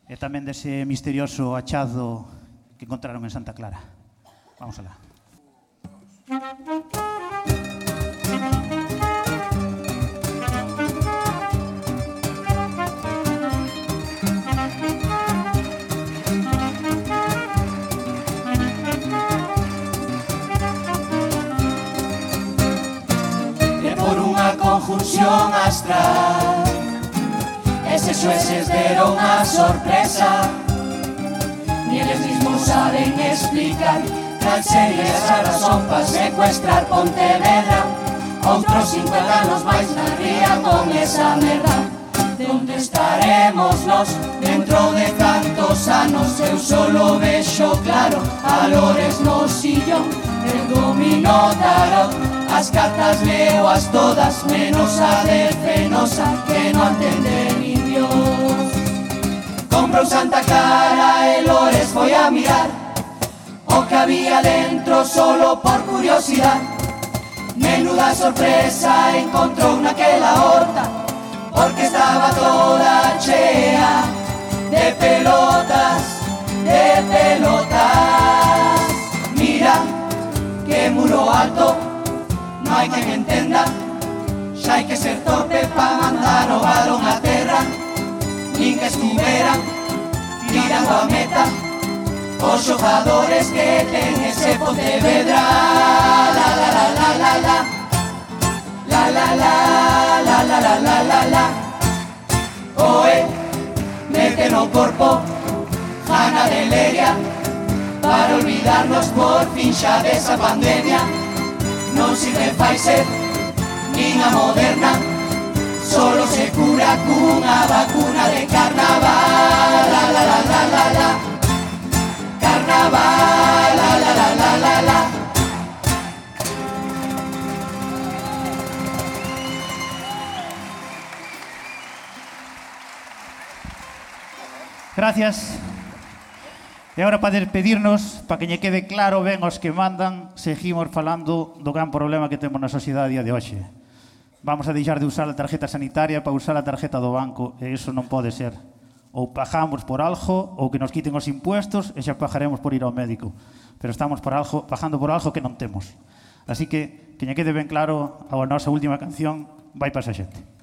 e tamén dese misterioso achado que encontraron en Santa Clara. Vamos alá. Música conjunción astral. Eses xueces deron a sorpresa. Ni eles mismos saben explicar. Cal sería esa razón pa secuestrar Pontevedra. Outros 50 anos máis na ría con esa merda. De onde estaremos nos dentro de tantos anos Eu solo vexo claro. Valores no sillón El dominó tarot As cartas leo as todas Menos a de Que non entende ni Dios. Comprou Santa Clara e Lores foi a mirar. O que había dentro solo por curiosidade Menuda sorpresa encontrou naquela horta Porque estaba toda chea de pelotas, de pelotas. Mira que muro alto, no hai quen entenda Xa hai que ser torpe pa mandar o balón a terra. Nin que estuveran tirando a meta Os xogadores que ten ese Pontevedra La la la la la la. La la la la la la la la la. Oe, mete no corpo Jana de Leria Para olvidarnos por fin xa desa pandemia Non sirve Pfizer Nin a Moderna Solo se cura cunha vacuna de carnaval. La la la la la la. Carnaval La la la la la la. Gracias. E agora para despedirnos, para que lle quede claro ben aos que mandan, seguimos falando do gran problema que temos na sociedade a día de hoxe. Vamos a deixar de usar a tarjeta sanitaria para usar a tarjeta do banco, e iso non pode ser. Ou pagamos por algo, ou que nos quiten os impuestos, e xa pagaremos por ir ao médico. Pero estamos por algo, pagando por algo que non temos. Así que, que lle quede ben claro, a nosa última canción vai para esa xente.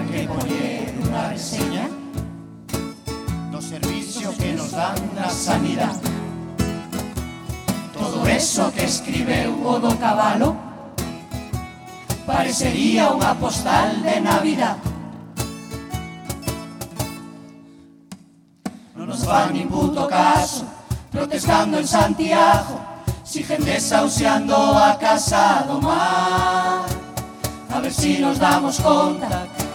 Que poner una reseña Los servicios que nos dan la sanidad. Todo es verso que escribeu o do cabalo Parecería unha postal de Navidad. Non nos fan nin puto caso Protestando en Santiago Siguen desahuciando a casa do mar A ver si nos damos conta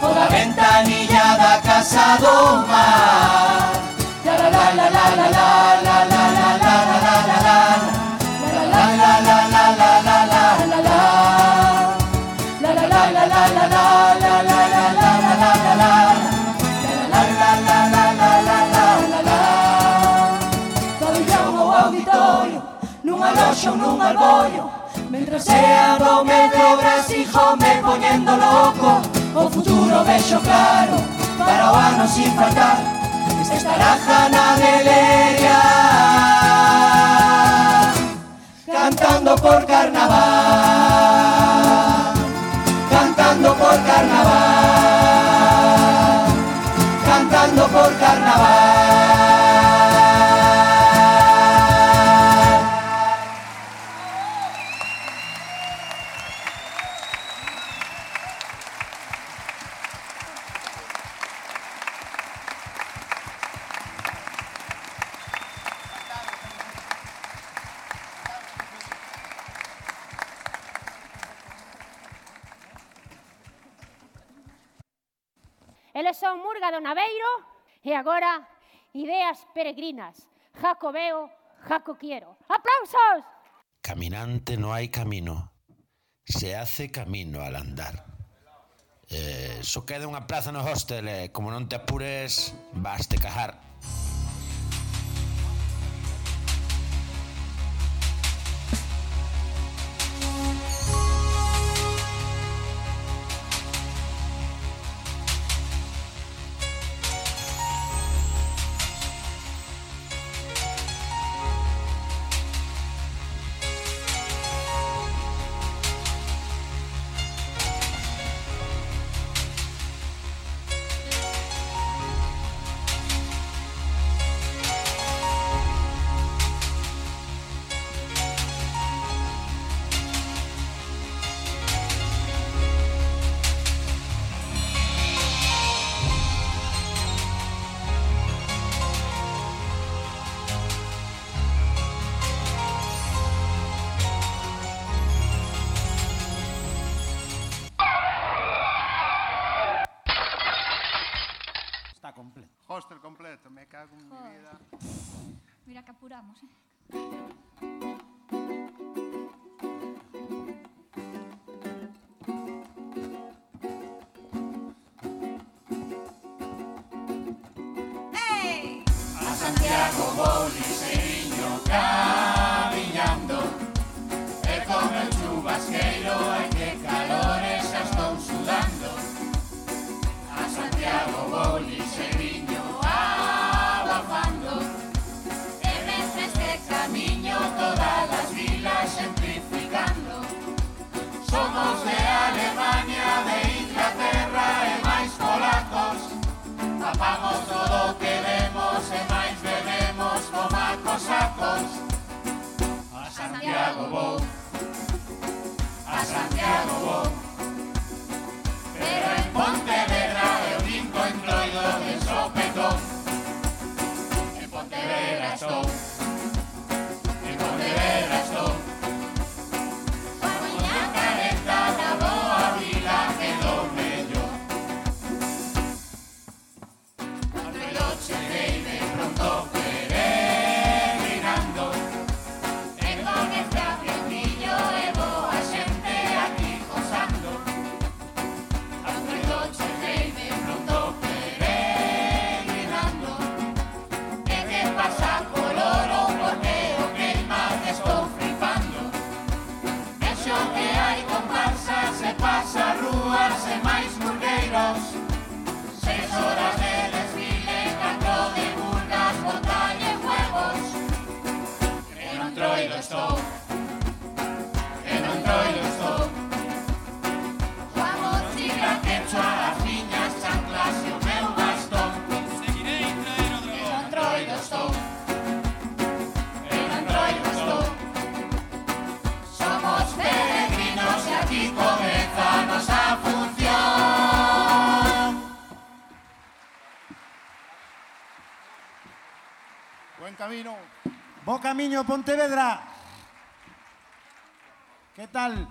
Toda ventanilla da casa do mar La la la la la la la la la la la la la La la la la la la la la la La la la la la la la la la la la la la Nunha loxa ou nun arbollo Mentre sea no metro brasijo me poñendo loco O futuro vexo claro Para sin faltar Estará Jana de Leria Cantando por carnaval Cantando por carnaval Terra do Naveiro e agora Ideas Peregrinas. Jaco veo, Jaco quiero. ¡Aplausos! Caminante no hay camino, se hace camino al andar. Eh, so queda unha plaza no hostel, eh, como non te apures, vas te cajar. Camiño Pontevedra. Que tal?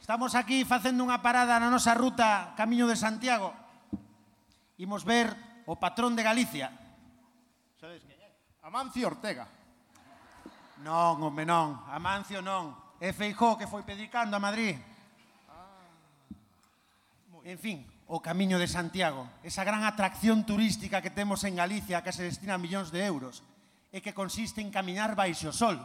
Estamos aquí facendo unha parada na nosa ruta Camiño de Santiago. Imos ver o patrón de Galicia. Sabedes que é? Amancio Ortega. Non, home, non. Amancio non. É Feijó que foi pedicando a Madrid. Ah, en fin, o Camiño de Santiago, esa gran atracción turística que temos en Galicia que se destina a millóns de euros e que consiste en camiñar baixo o sol.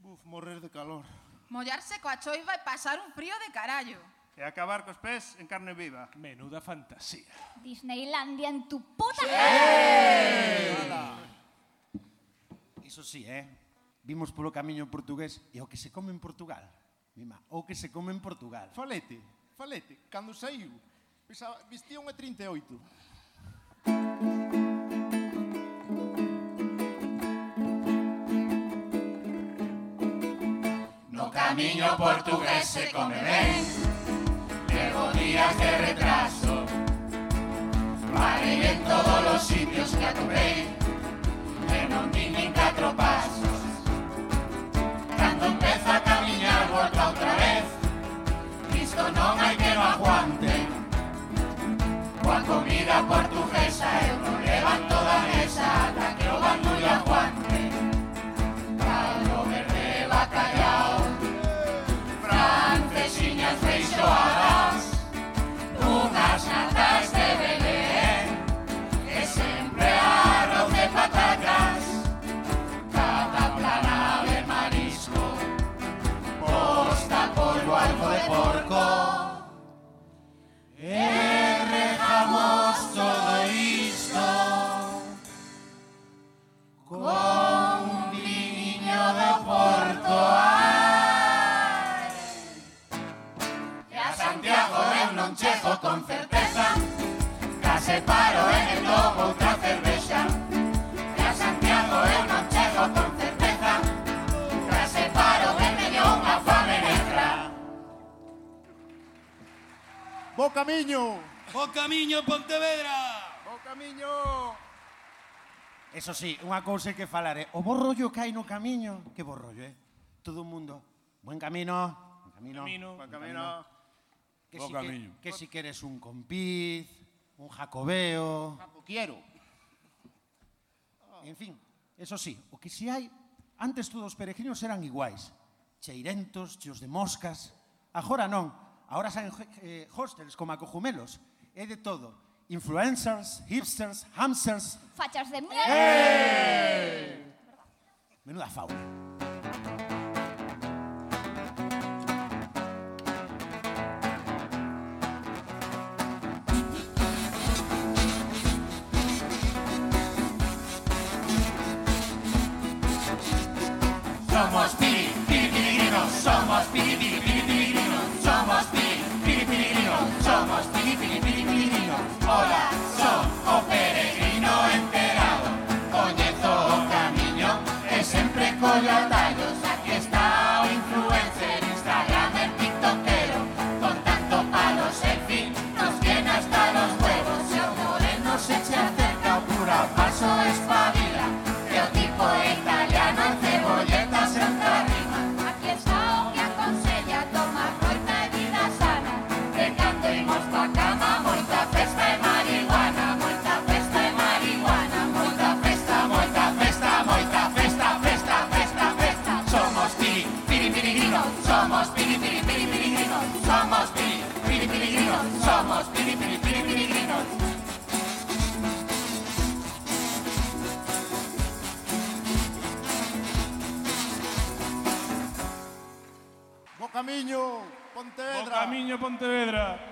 Buf, morrer de calor. Mollarse coa choiva e pasar un frío de carallo. E acabar cos pés en carne viva. Menuda fantasía. Disneylandia en tu puta... Sí! Iso sí, eh? Vimos polo camiño portugués e o que se come en Portugal. Mima, o que se come en Portugal. Falete, falete, cando saiu. Vestía unha 38. Camiño portugués se come ben Levo días de retraso. Parei en todos los sitios que atopei E non di nin catro pasos. Cando empezo a camiñar volta outra vez. Isto non hai que no aguante. Coa comida portuguesa eu non levanto da mesa. Ata que o bandullo aguante patatas de Belén, que sembraron de patatas, cada plana de marisco, posta, polvo, algo de porco. Enrejamos todo esto. aconsejo con certeza, case paro en el lobo outra cervexa que a Santiago eu non chego con certeza, case paro que dio unha fame negra. Bo camiño! Bo camiño, Pontevedra! Bo camiño! Eso sí, unha cousa que falar, ¿eh? o bo rollo que hai no camiño, que bo rollo, eh? Todo o mundo, buen camino, buen camino, buen camino. Buen camino. Buen camino que, si, que, que si queres un compiz, un jacobeo... Tampouco quiero. En fin, eso sí, o que si hai... Antes todos os peregrinos eran iguais. Cheirentos, cheos de moscas... Agora non. Agora saen eh, hostels como a cojumelos. É de todo. Influencers, hipsters, hamsters... Fachas de miel! ¡Eh! Menuda fauna. somos PDP. Bocamiño, Pontevedra. Bocamiño, Pontevedra.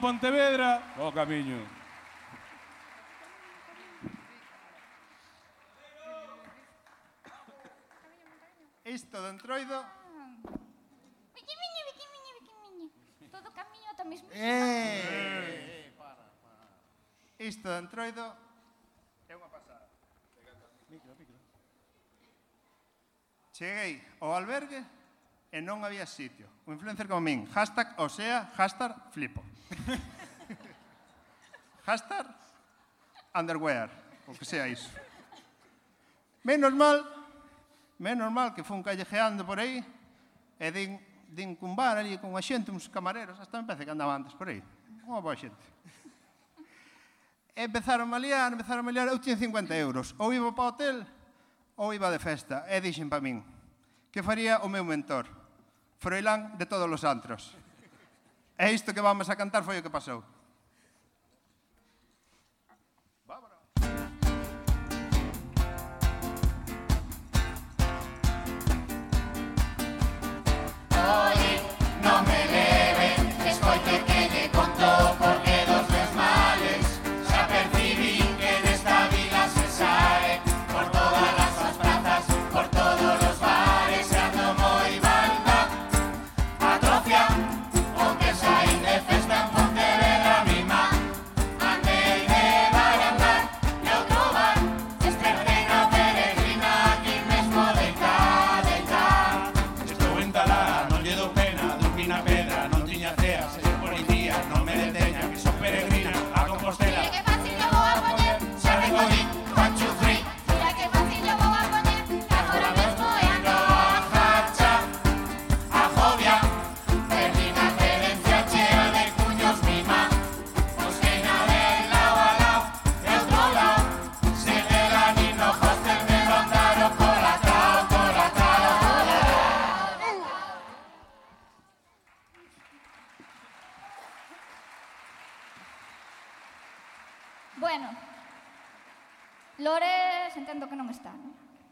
Pontevedra, O camiño. Isto do entroido. Viquimiño, viquimiño, viquimiño. Todo camiño ata mesmo. Eh. eh Isto do entroido. É unha pasada. Micro, micro. Cheguei ao albergue e non había sitio. O influencer como min, hashtag, o sea, hashtag, flipo. Hashtag underwear, o que sea iso. Menos mal, menos mal que fun callejeando por aí e din, din cun bar ali con a xente, uns camareros, hasta me parece que andaba antes por aí. Unha boa xente. E empezaron a liar, empezaron a liar, eu tiña 50 euros. Ou iba para o hotel, ou iba de festa. E dixen para min, que faría o meu mentor, Froilán de todos os antros. E isto que vamos a cantar foi o que pasou.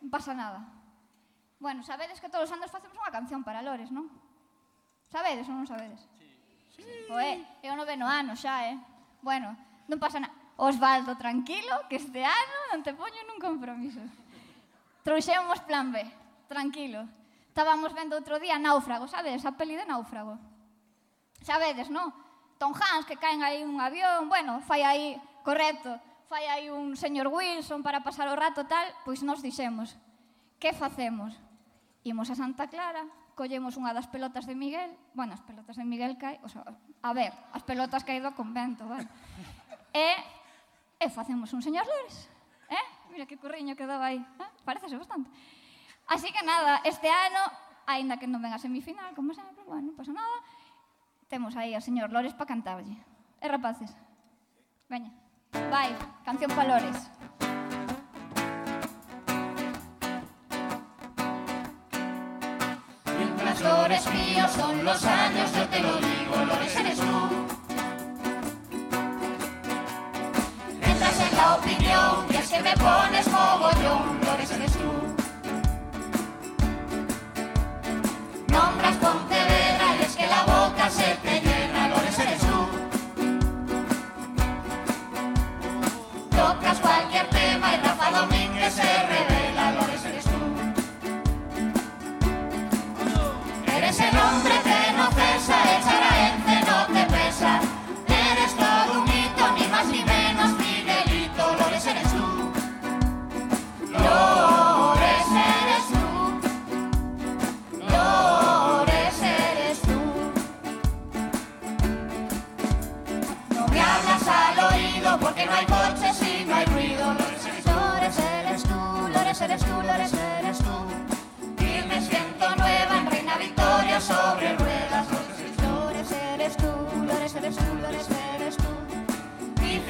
non pasa nada. Bueno, sabedes que todos os anos facemos unha canción para Lores, non? Sabedes ou non sabedes? Sí. sí. Oe, é o noveno ano xa, eh? Bueno, non pasa nada. Osvaldo, tranquilo, que este ano non te poño nun compromiso. Trouxemos plan B, tranquilo. Estábamos vendo outro día Náufrago, sabedes? A peli de Náufrago. Sabedes, non? Tom Hanks, que caen aí un avión, bueno, fai aí, correcto, fai aí un señor Wilson para pasar o rato tal, pois nos dixemos, que facemos? Imos a Santa Clara, collemos unha das pelotas de Miguel, bueno, as pelotas de Miguel cae, o sea, a ver, as pelotas cae do convento, vale. e, e facemos un señor Lores, eh? Mira que curriño quedou aí, eh? parecese bastante. Así que nada, este ano, aínda que non ven a semifinal, como sempre, bueno, non pasa nada, temos aí ao señor Lores para cantarlle. E eh, rapaces, veña. Vai, canción pa Lores. Mientras Lores míos son los años, yo te lo digo, Lores eres tú. Entras en la opinión y es que me pones mogollón, Lores eres tú. Nombras Pontevedra y que se revela, Lores, eres tú. Eres el hombre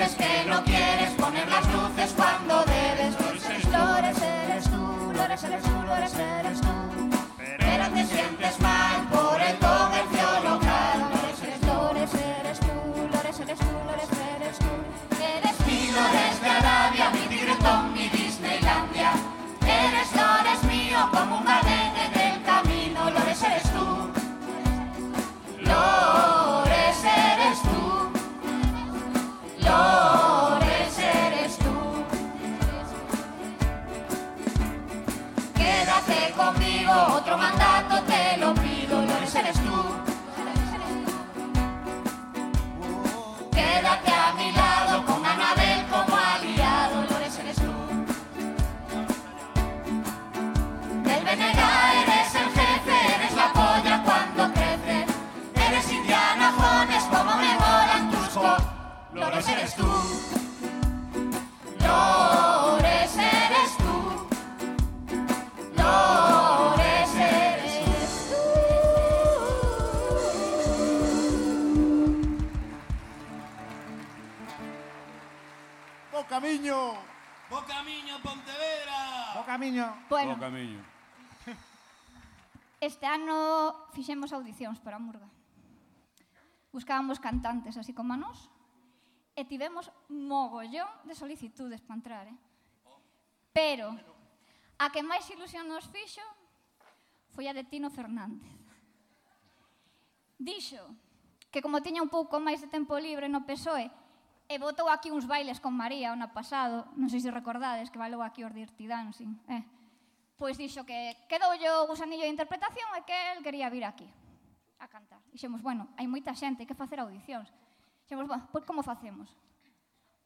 Dices que no quieres poner las luces cuando debes. Lores eres tú, Lores eres tú, Lores eres tú. Pero te sientes mal por el otro mandato te lo pido. Lores eres tú. Camiño, Pontevedra! Bo camiño. Bueno. Bo camiño. Este ano fixemos audicións para a Murga. Buscábamos cantantes así como a nós e tivemos mogollón de solicitudes para entrar, eh? Pero a que máis ilusión nos fixo foi a de Tino Fernández. Dixo que como tiña un pouco máis de tempo libre no PSOE, e botou aquí uns bailes con María o ano pasado, non sei se recordades que bailou aquí os Dirty Dancing, eh? Pois dixo que quedou o gusanillo de interpretación e que el quería vir aquí a cantar. Dixemos, bueno, hai moita xente, hai que facer audicións. Dixemos, bueno, pois como facemos?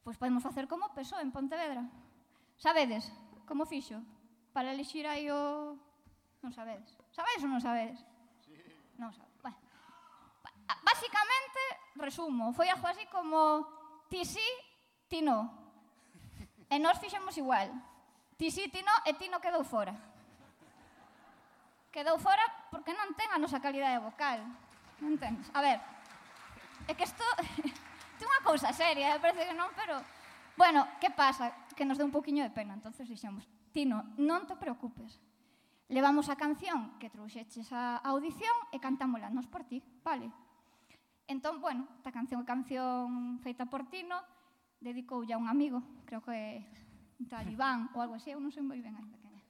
Pois podemos facer como PSOE en Pontevedra. Sabedes como fixo? Para elixir aí o... Non sabedes. Sabedes ou non sabedes? Sí. Non sabedes. Bueno. Básicamente, resumo, foi algo así como ti sí, ti no. E nós fixemos igual. Ti sí, ti no, e ti no quedou fora. Quedou fora porque non ten a nosa calidade vocal. Non tens? A ver, é que isto... Ten unha cousa seria, eh? parece que non, pero... Bueno, que pasa? Que nos deu un poquinho de pena, entonces dixemos, Tino, non te preocupes. Levamos a canción que trouxeches a audición e cantámola nos por ti, vale? Entón, bueno, esta canción é canción feita por Tino, dedicoulle a un amigo, creo que tal Iván ou algo así, eu non sei moi ben ainda quen é.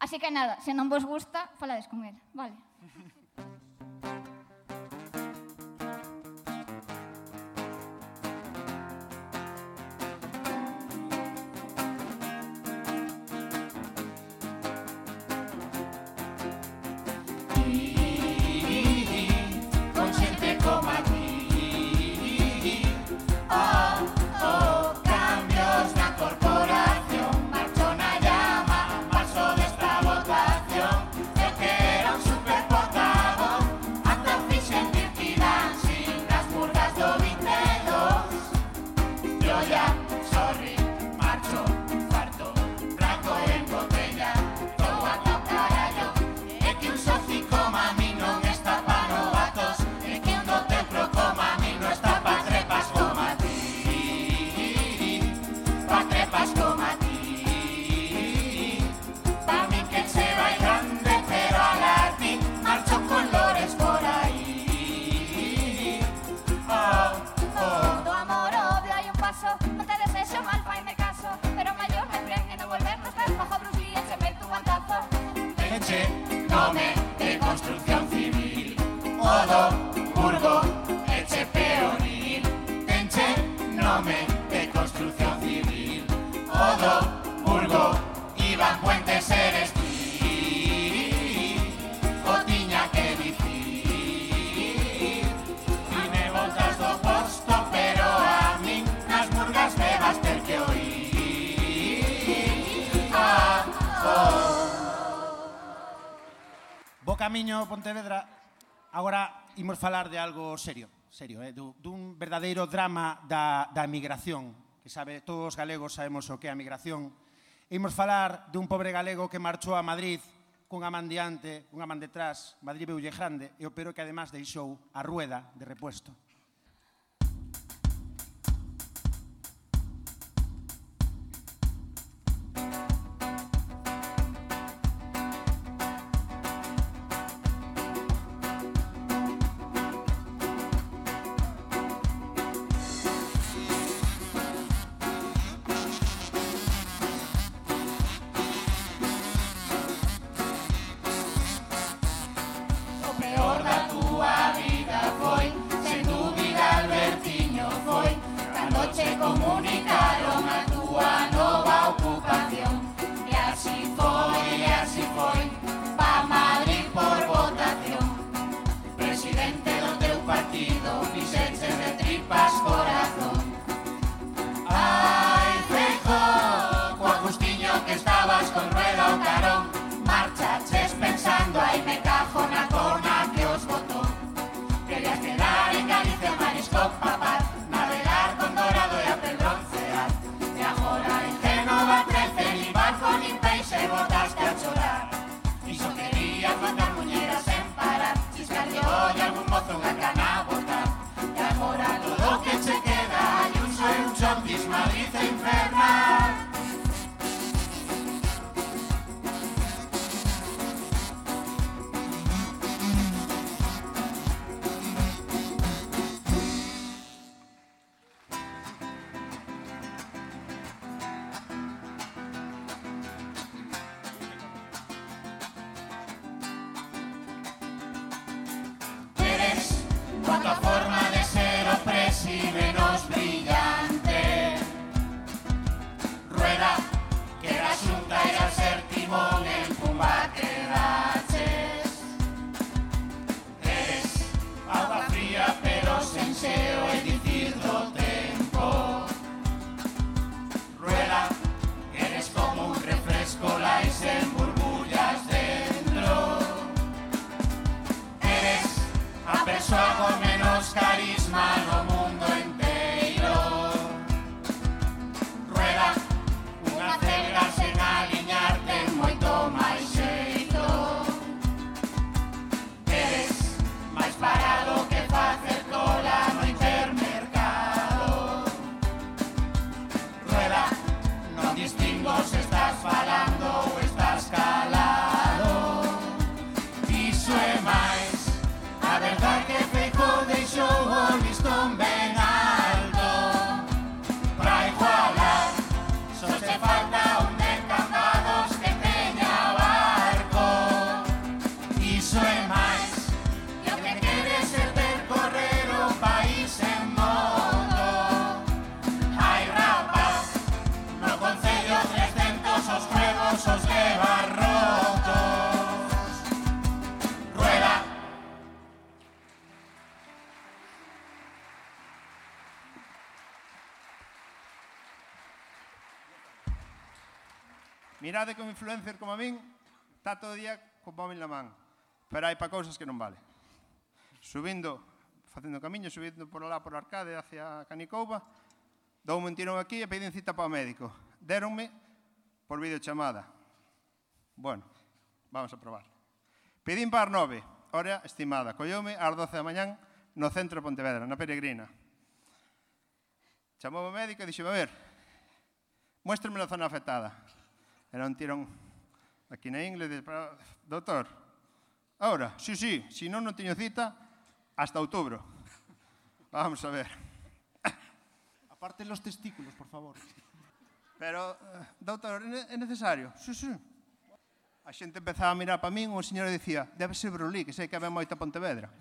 Así que nada, se non vos gusta, falades con él, vale? Miño Pontevedra, agora imos falar de algo serio, serio, eh? dun verdadeiro drama da, da migración, que sabe, todos os galegos sabemos o que é a migración, e imos falar dun pobre galego que marchou a Madrid cunha man diante, cunha man detrás, Madrid veulle grande, e o pero que además deixou a rueda de repuesto. influencer como a min está todo o día co móvil na man. Pero hai pa cousas que non vale. Subindo, facendo camiño, subindo por lá por Arcade hacia Canicouba, doume un tirón aquí e pedín cita para o médico. Déronme por videochamada. Bueno, vamos a probar. Pedín para as nove, hora estimada. Colloume ás doce da mañán no centro de Pontevedra, na Peregrina. Chamou o médico e dixo, a ver, muéstrame a zona afectada. Era un tirón aquí na Ingle, para, doutor, ahora, si, si, si non, non teño cita, hasta outubro. Vamos a ver. Aparte los testículos, por favor. Pero, eh, doutor, é necesario? Sí, sí. A xente empezaba a mirar para min, un señor dicía, debe ser Brulí, que sei que había moita Pontevedra.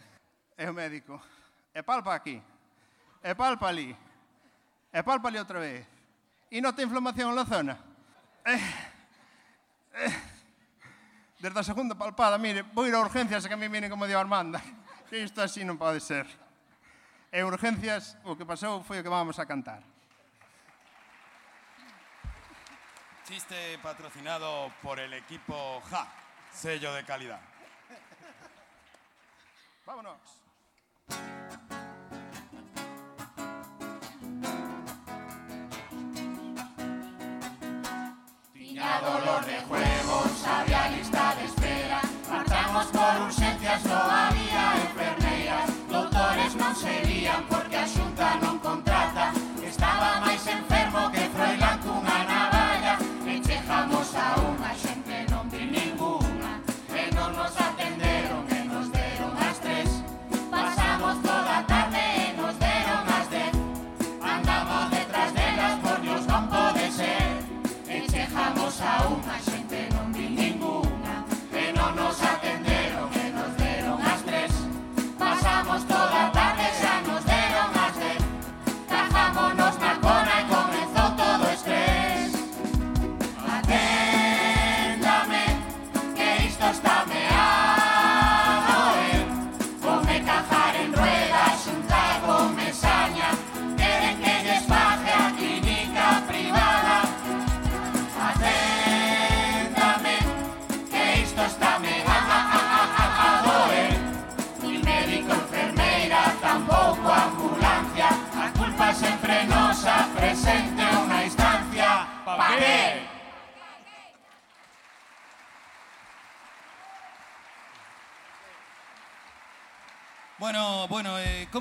E o médico, e palpa aquí, e palpa ali, e palpa ali outra vez. E nota inflamación na zona. Eh, Eh, desde a segunda palpada, mire, vou ir a urgencias e que a mí viene como dio Armanda. Que isto así non pode ser. E urgencias, o que pasou foi o que vamos a cantar. Chiste patrocinado por el equipo Ja, sello de calidad. Vámonos. dolor de juegos, había lista de espera. Partamos por urgencias, no había enfermeiras, doutores non serían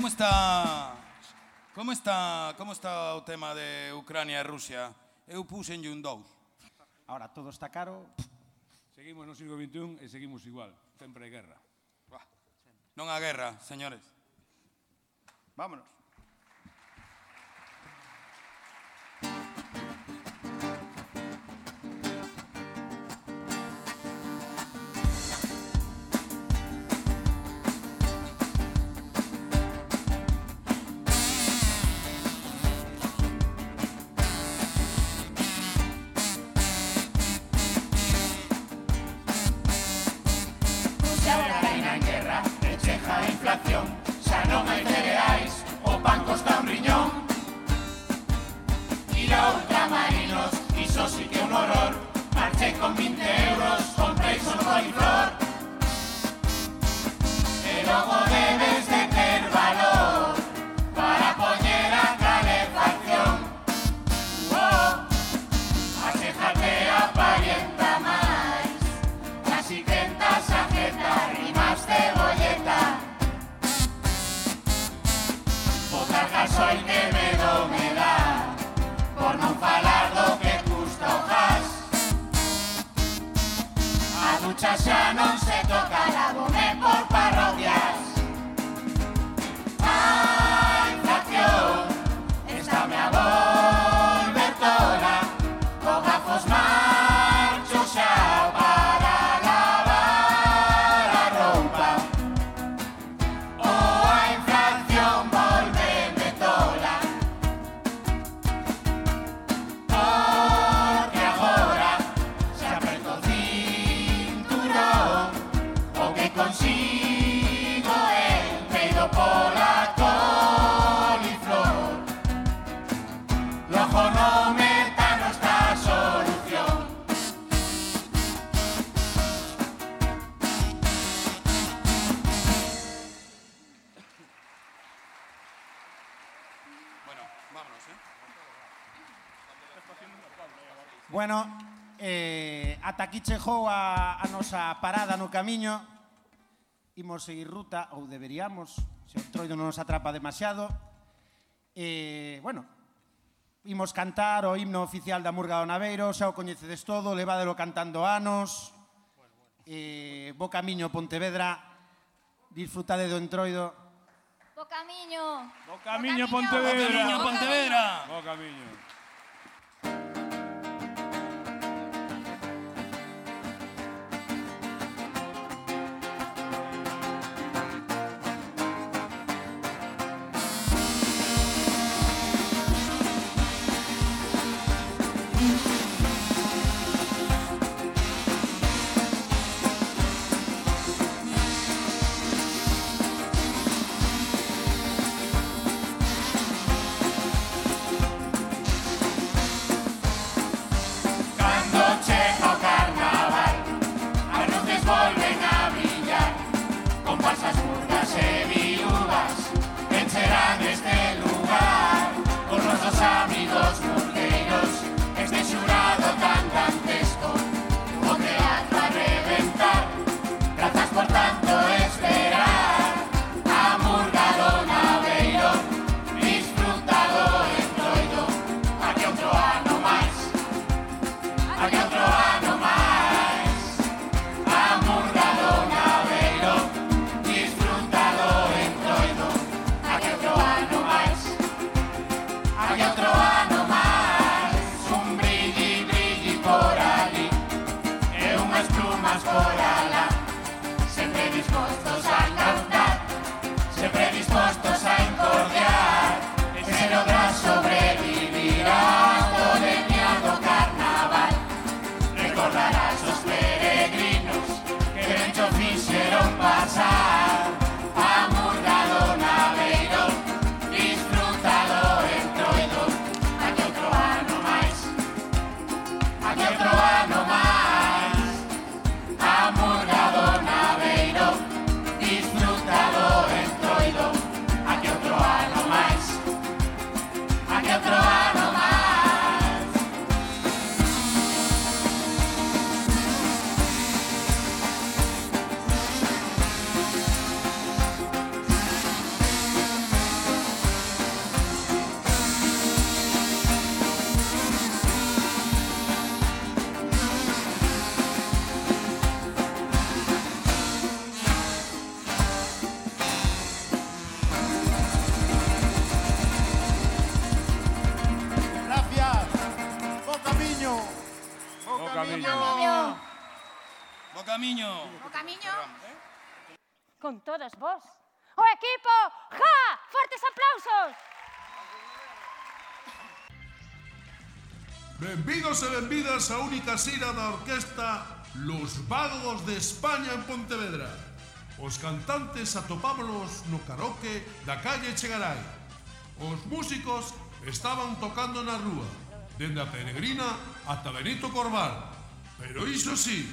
como está como está como está o tema de Ucrania e Rusia? Eu puxenlle un dous. Ahora todo está caro. Seguimos no siglo XXI e seguimos igual. Sempre hai guerra. Non a guerra, señores. Vámonos. Bueno, eh, ata aquí chegou a, a nosa parada no camiño. Imos seguir ruta, ou deberíamos, se o troido non nos atrapa demasiado. Eh, bueno, imos cantar o himno oficial da Murga do Naveiro, xa o coñecedes todo, levádelo cantando anos. Eh, bo camiño Pontevedra, disfrutade do entroido. Bo camiño. Bo camiño Pontevedra. Bo camiño Pontevedra. Bo camiño. Bo camiño. Benvidos e benvidas a única xira da orquesta Los Vagos de España en Pontevedra. Os cantantes atopámonos no karaoke da calle Chegaray. Os músicos estaban tocando na rúa, dende a Peregrina ata Benito Corval. Pero iso sí,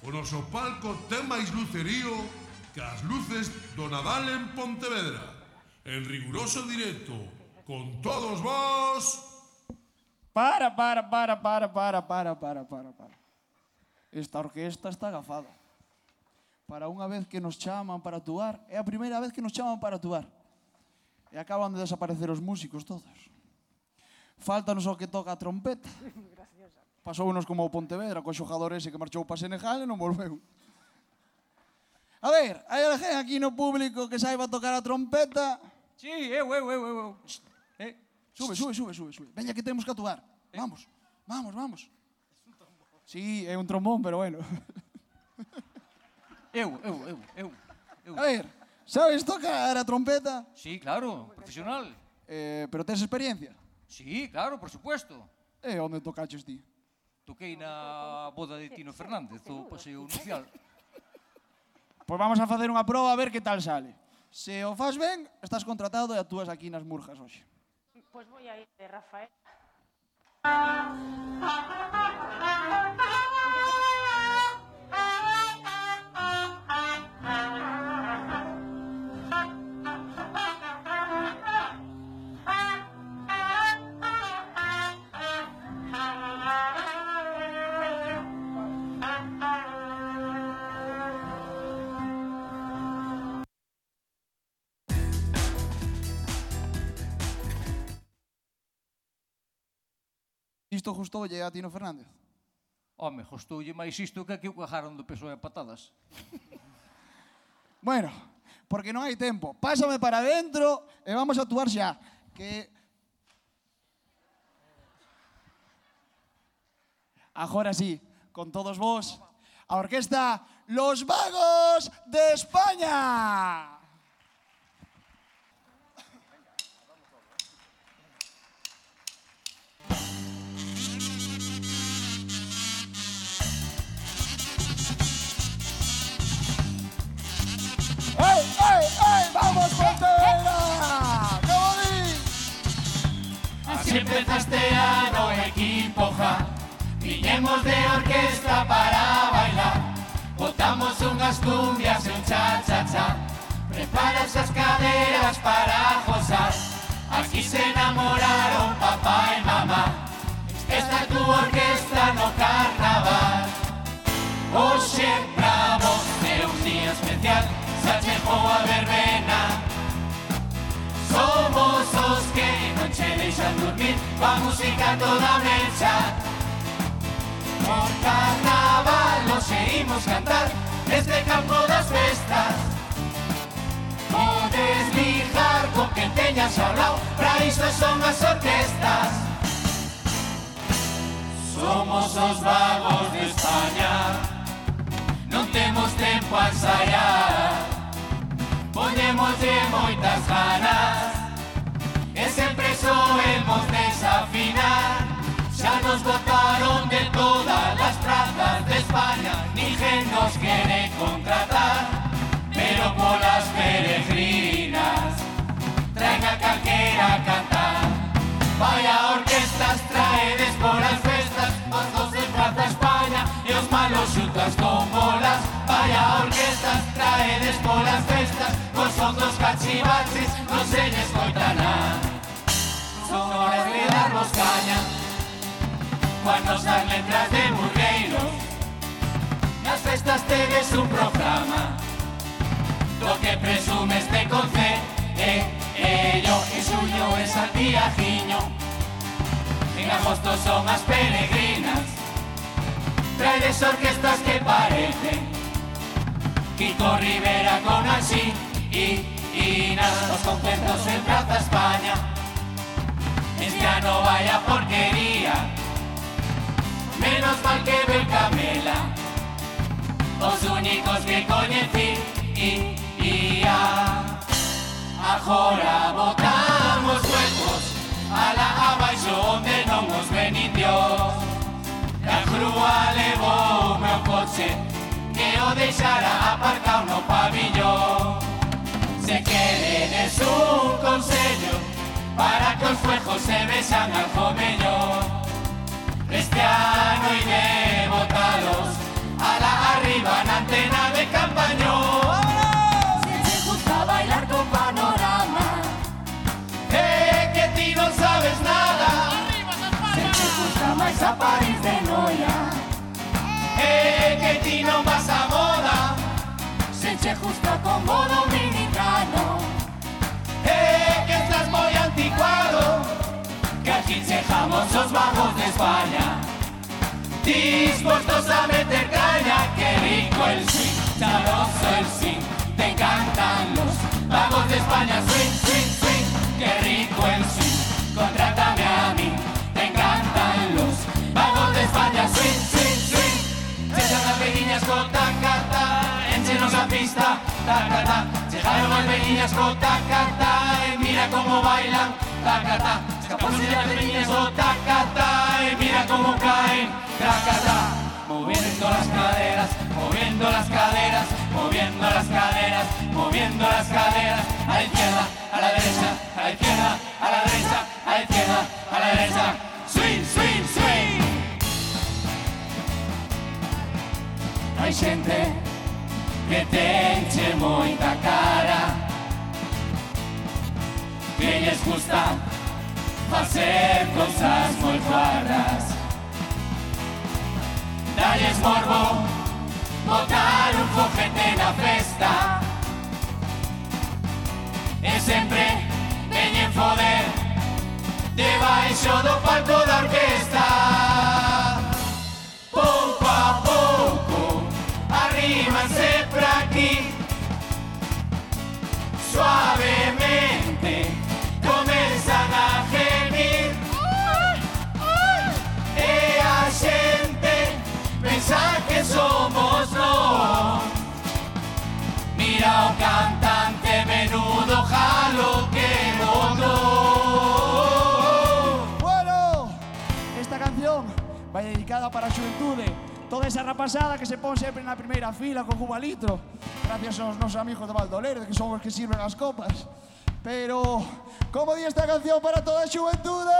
o noso palco ten máis lucerío que as luces do Nadal en Pontevedra. En riguroso directo, con todos vos... Para, para, para, para, para, para, para, para, para. Esta orquesta está agafada. Para unha vez que nos chaman para atuar, é a primeira vez que nos chaman para atuar. E acaban de desaparecer os músicos todos. Faltanos o que toca a trompeta. Pasou unos como o Pontevedra, co xogador ese que marchou para Senegal e non volveu. A ver, hai alguén aquí no público que saiba tocar a trompeta? Sí, eu, eu, eu, eu. eu. Eh? Sube, sube, sube, sube, sube. Veña que temos que atuar. Vamos, vamos, vamos. Sí, é un trombón, pero bueno. Eu, eu, eu, eu. eu. A ver, sabes tocar a trompeta? Sí, claro, profesional. Eh, pero tens experiencia? Sí, claro, por supuesto. E eh, onde tocaches ti? Toquei na boda de Tino Fernández, o paseo nupcial. Pois vamos a facer unha proba a ver que tal sale. Se o faz ben, estás contratado e actúas aquí nas Murjas hoxe. Pues voy a ir de Rafael. Isto gustoulle a Tino Fernández? Home, gustoulle máis isto que aquí o cajaron do PSOE a patadas. bueno, porque non hai tempo. Pásame para dentro e vamos a actuar xa. Que... Agora sí, con todos vos, a orquesta Los Vagos de España. ¡Ey, ey, ey! ¡Vamos! ¡Como di! Así empeza este ano equipo ja. Viñemos de orquesta para bailar. Botamos unhas cumbias e un cha-cha-cha. Preparas as caderas para gozar. Aquí se enamoraron papá e mamá. Esta tu orquesta no carnaval. Oxe, bravo, é un día especial Xa chegou a verbena Somos os que non che deixan dormir Coa música toda mecha. No carnaval nos seguimos cantar Desde campo das festas Podes lijar con quen teñas ao lado Pra son as orquestas. Somos os vagos de España. Non temos tempo a ensaiar temos de moitas ganas. E sempre soemos desafinar. Xa nos botaron de todas as prazas de España Ninguén nos quere contratar. Pero polas peregrinas Traen a calquera a cantar. Vaya orquestas traedes polas festas Os dos de Plaza España E os malos xutas con bolas Vaya orquestas traedes polas festas batxi, no se n'escolta anar. Són hores de dar-nos canya, quan letras de burgueiros. Las festas tedes un programa, lo que presumes de concé, eh, eh, yo y suyo es al día ciño. En agosto son las peregrinas, traes orquestas que parecen Kiko Rivera con así y esquinas, los conciertos en Plaza España. Este ano vaya porquería, menos mal que Belcamela, os únicos que coñecí y, y a. Agora botamos huecos a la abaixo onde non os venitios. Da crúa levou meu coche que o deixara aparcado no pabillón. Sé que tienes un consejo para que los fuejos se besan al jomello. Cristiano y devotados a la arriba en antena de campañón. mais eh, a Paris de noia. Eh, que ti non vas a moda, se che justa con modo aquí chejamos os vagos de España. Dispuestos a meter caña Que rico el swing, sabroso el swing Te encantan los vagos de España swing tacata Llegaron las pequeñas con tacata mira cómo bailan, tacata Escapándose las pequeñas con tacata mira cómo caen, tacata Moviendo las caderas, moviendo las caderas Moviendo las caderas, moviendo las caderas. A la izquierda, a la derecha, a la izquierda, a la derecha A la izquierda, a la derecha. Swing, swing, swing. Hai xente que tenche moita cara. Que lles gusta facer cosas moi raras Dalles morbo botar un foguete na festa. E sempre veñen foder debaixo do palco da orquesta Suavemente. Comenzan a gemir. E a xente pensa que somos nós Mira o cantante menudo jalo que botou Bueno, esta canción vai dedicada para a xuventude toda esa rapazada que se pon sempre na primeira fila con Cuba Litro, gracias aos nosos amigos de Valdolero, que son os que sirven as copas. Pero, como di esta canción para toda a xuventude?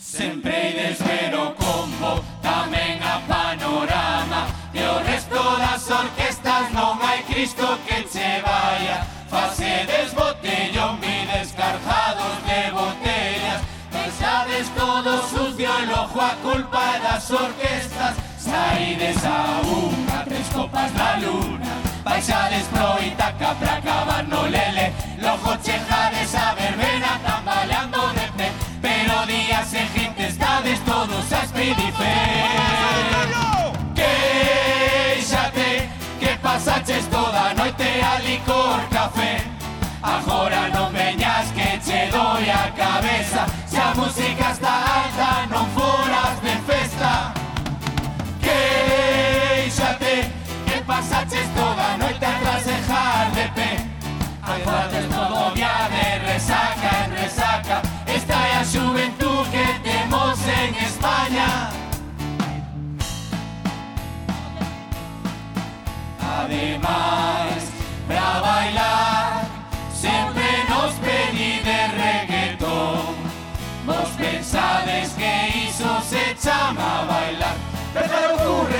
Sempre ides ver o combo, tamén a panorama, e o resto das orquestas non hai Cristo que che vaya. Facedes botellón, mides carjados de botella, planes todo sucio, el ojo a culpa las orquestas. Saides a una, tres copas la luna, paisades pro y taca pra acabar no lele, lojo cheja de esa verbena tambaleando de pe, pero días en gente está de todos a Queixate, que pasaches toda noite a licor café, agora non che doi a cabeza. Se a música está alta non foras de festa. Queixate que pasaches toda noite atrás de jar de pé Aguantes todo día de resaca en resaca. Esta é a xuventud que temos en España. Ademais, llama a bailar. Déjalo ocurrir.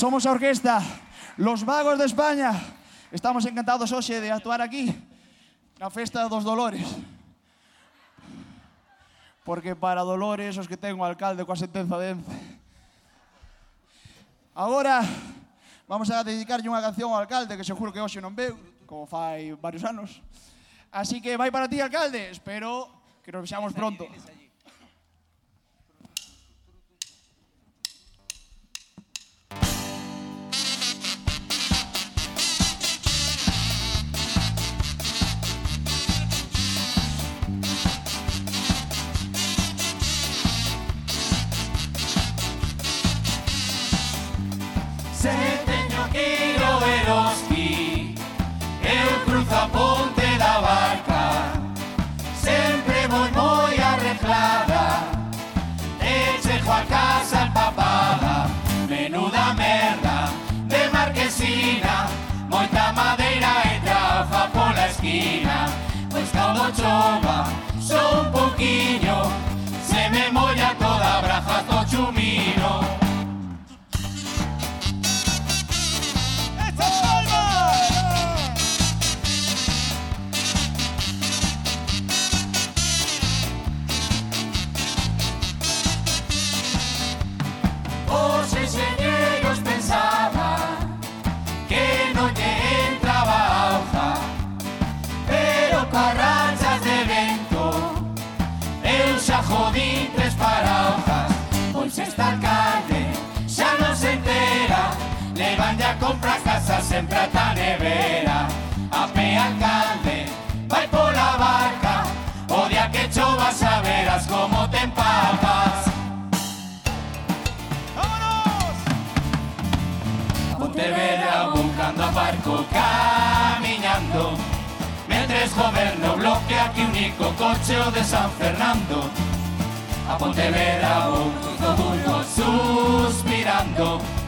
Somos a orquesta Los Vagos de España. Estamos encantados hoxe de actuar aquí na Festa dos Dolores. Porque para Dolores os que ten o alcalde coa sentenza de Ence. Agora vamos a dedicarlle unha canción ao alcalde que seguro que hoxe non veu, como fai varios anos. Así que vai para ti, alcalde. Espero que nos vexamos pronto. a ponte da barca. Sempre moi moi arreglada E chego a casa empapada Menuda merda de marquesina. Moita madeira e trafa pola esquina. Pois cando chova só un poquinho Se me molla toda a braja, todo chumino compra a casa sempre ata a nevera. A pé alcalde vai pola barca. O día que chova xa verás como te empapas Pontevedra buscando a barco camiñando Mentres goberno bloque aquí único coche o de San Fernando. A Pontevedra cruzo vulgo suspirando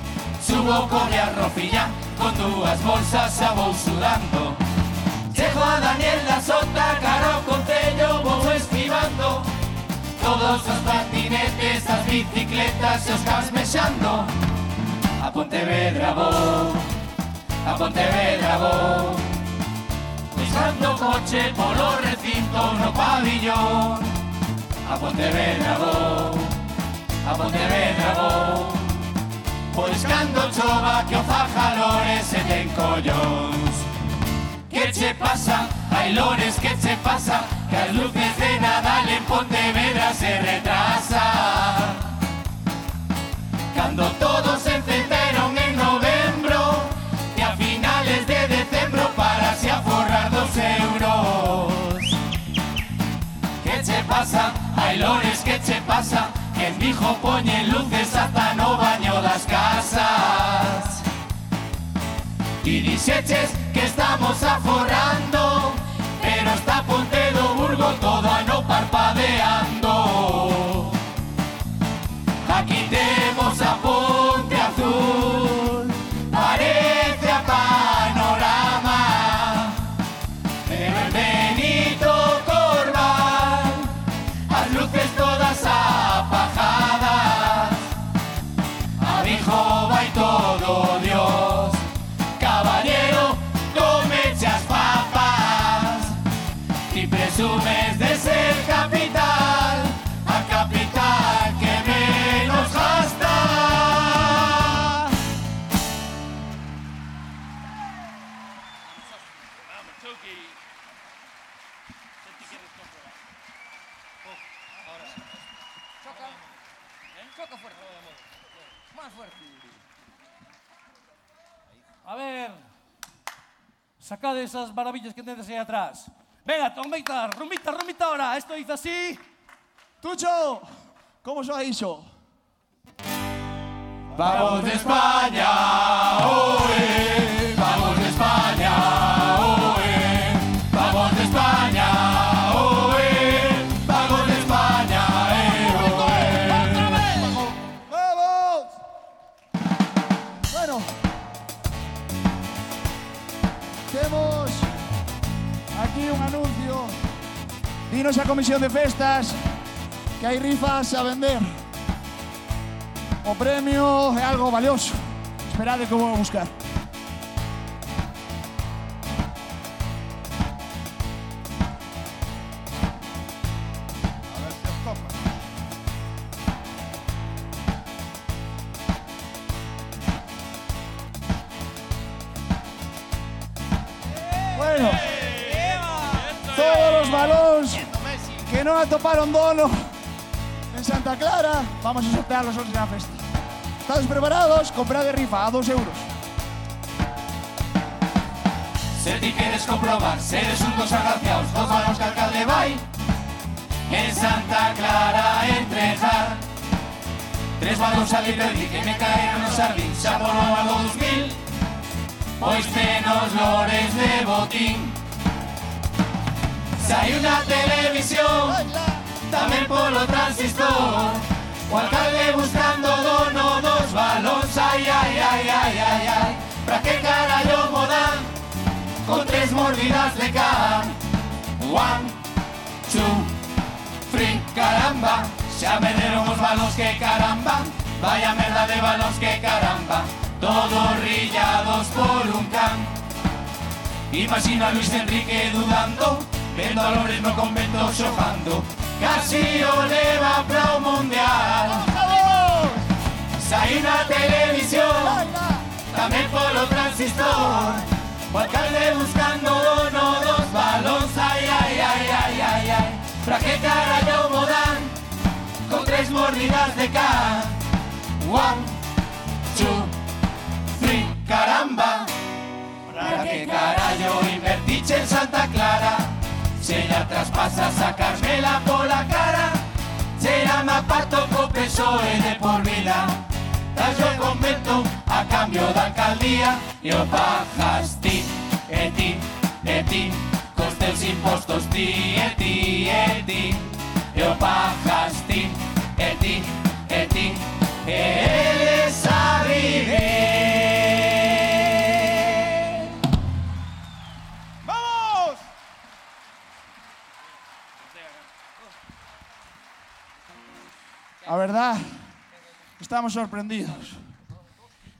Subo con a rofilla Con dúas bolsas xa vou sudando. Chego a Daniel da Sota Caro Concello vou esquivando. Todos os patinetes As bicicletas e os casmexando A Pontevedra vou A Pontevedra vou. Pisando coche polo recinto no pabillón A Pontevedra vou A Pontevedra vou. Pois cando chova que o fajalores e ten collóns Que che pasa? Hai lores que che pasa? Que as luces de Nadal en Pontevedra se retrasa Cando todos se encenderon en novembro E a finales de decembro para se aforrar dos euros Que che pasa? Hai lores que che pasa? Que en Vijo poñen luces a E dixeches que estamos aforrando Pero está Ponte do Burgo todo ano parpadeando Sacad esas maravillas que tenéis ahí atrás. Venga, trombita, rumbita, rumbita ahora. Esto dice así. Tucho, como soa iso? Vamos de España, oe, Dinos a Comisión de Festas que hai rifas a vender. O premio algo valioso. Esperade que vou a buscar. Que non atoparon dono en Santa Clara, vamos a sortearlos hoxe na festa. Estades preparados? Comprade rifa a dos euros. Se ti quieres comprobar, se eres un dos agraciados, dos manos que alcalde En Santa Clara entrejar Tres balóns a Libredi que me caeron no sardín Xa polo ano 2000 Pois tenos lores de botín Se hai unha televisión Tamén polo transistor. O alcalde buscando dono dos balóns Ai, ai, ai, ai, ai, ai Pra que carallo mo dan Con tres mordidas de can One, two, three, caramba. Xa me deron os balóns que caramba. Vaya merda de balóns que caramba. Todos rillados por un can. Imagina a Luis Enrique dudando viendo los ritmos conventos chojando. Casio le va para un mundial. Televisión, también por los transistor. Alcalde buscando uno, dos balones, ay, ay, ay, ay, ay, ay. ¿Para qué cara modán? Con tres mordidas de can. One, two, three, caramba. ¿Para qué carajo invertiche en Santa Clara? Se la traspasa sacármela por la cara, será mapato co PSOE de por vida. Tallo convento a cambio da alcaldía e o bajas ti, e ti, e ti, cos teus impostos ti, e ti, e ti, e o bajas ti, e ti, e ti, e eles arriben. A verdad, estamos sorprendidos.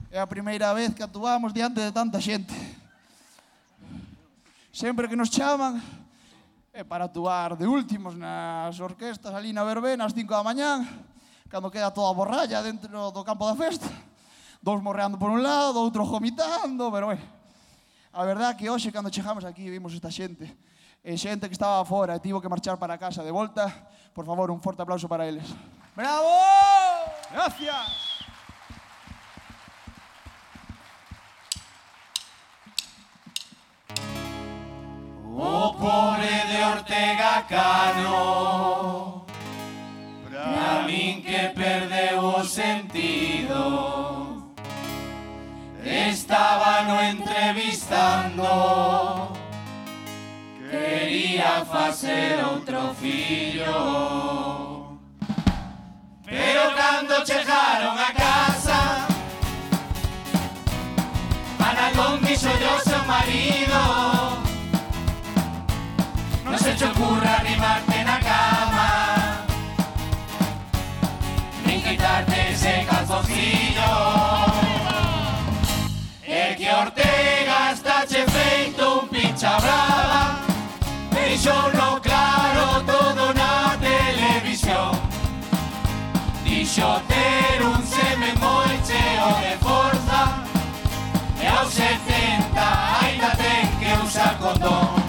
É a primeira vez que actuamos diante de tanta xente. Sempre que nos chaman, é para actuar de últimos nas orquestas ali na verbena ás 5 da mañán, cando queda toda a borralla dentro do campo da festa. Dous morreando por un lado, outros vomitando, pero bueno. A verdad que hoxe cando chegamos aquí vimos esta xente e xente que estaba fora e tivo que marchar para casa de volta. Por favor, un forte aplauso para eles. ¡Bravo! Gracias. O pobre de Ortega Cano. Pra min que perdeu o sentido. Estaba no entrevistando. Quería facer outro fillo Cando chegaron a casa. Manalón dixo yo seu marido. No se te ocurra arrimarte na cama Nin quitarte ese calzoncillo. É que Ortega está che feito un pincha brava. Dixo no claro todo na Quixo ter un seme moi cheo de forza. E aos 70 aínda ten que usar condón.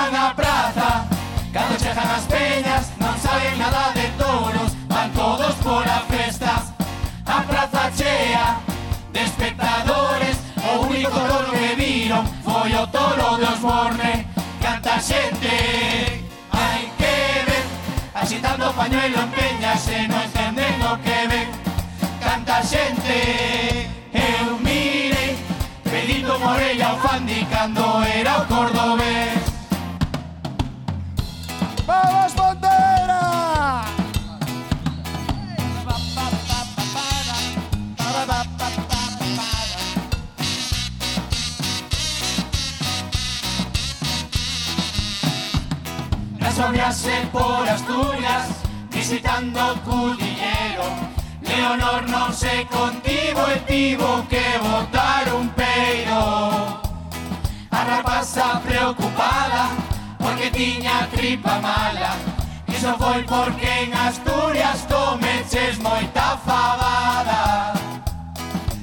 van á praza. Cando chegan as peñas non saben nada de toros Van todos por a festa A praza chea de espectadores O único toro que viron foi o toro de Osborne. Canta xente, hai que ver Agitando pañuelo en peñas e non entenden o que ven. Canta xente, pasease por Asturias visitando Cudillero. Leonor non se contivo e tivo que botar un peido. A rapaza preocupada porque tiña tripa mala. Iso foi porque en Asturias tomeches moita fabada.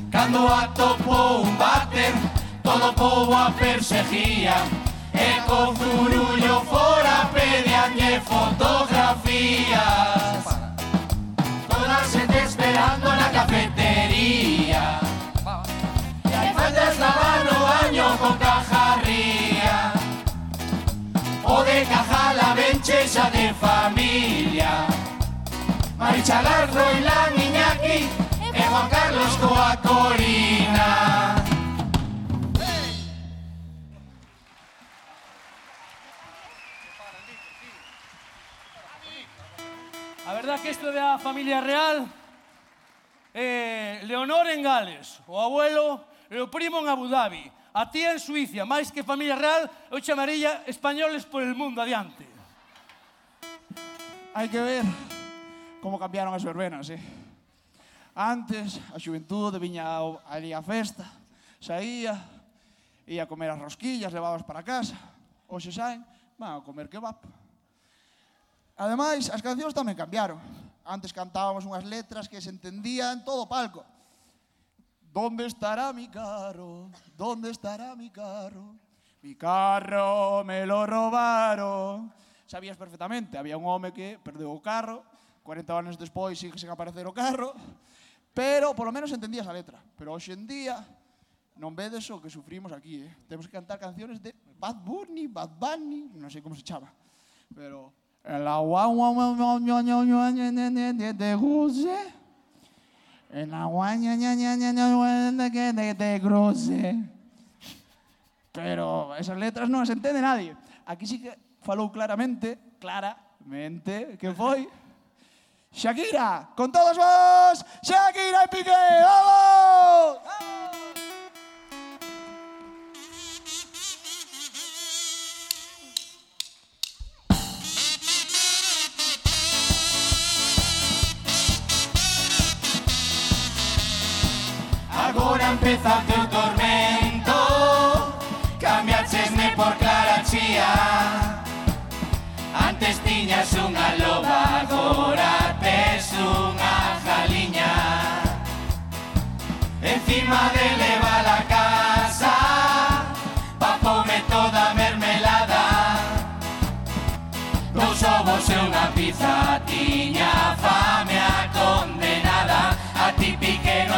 Cando atopou un váter, todo o povo a perseguía. Eco Furullo Fora de fotografías. Todas se esperando en la cafetería. Y hay faltas lavando año con cajarría. O de caja la benchesa de familia. Marichalarro y la niñaki, y Juan Carlos Coacorina. verdad que isto da familia real eh, Leonor en Gales, o abuelo e o primo en Abu Dhabi, a tía en Suiza, máis que familia real, eu chamaría españoles por el mundo adiante. Hai que ver como cambiaron as verbenas, eh? Antes, a xuventude viña ali a festa, saía, ia a comer as rosquillas, levabas para casa. Hoxe saen, van a comer kebab. Ademais, as cancións tamén cambiaron. Antes cantábamos unhas letras que se entendían en todo o palco. Donde estará mi carro? Donde estará mi carro? Mi carro me lo robaron. Sabías perfectamente, había un home que perdeu o carro, 40 anos despois sigue sen aparecer o carro, pero polo menos entendías a letra. Pero hoxe en día non vedes o que sufrimos aquí, eh? Temos que cantar canciones de Bad Bunny, Bad Bunny, non sei como se chama, pero la guagua de José, en la guagua que te cruce. Pero esas letras no las entiende nadie. Aquí sí que falou claramente, claramente, que voy. Shakira, con todos vos, Shakira y Piqué, ¡vamos! ¡Vamos! empeza o teu tormento. Cambiachesme por clara chía Antes tiñas unha loba, agora tes unha jaliña. Encima de leva la casa Pa come toda mermelada. Dous ovos e unha pizza tiña fame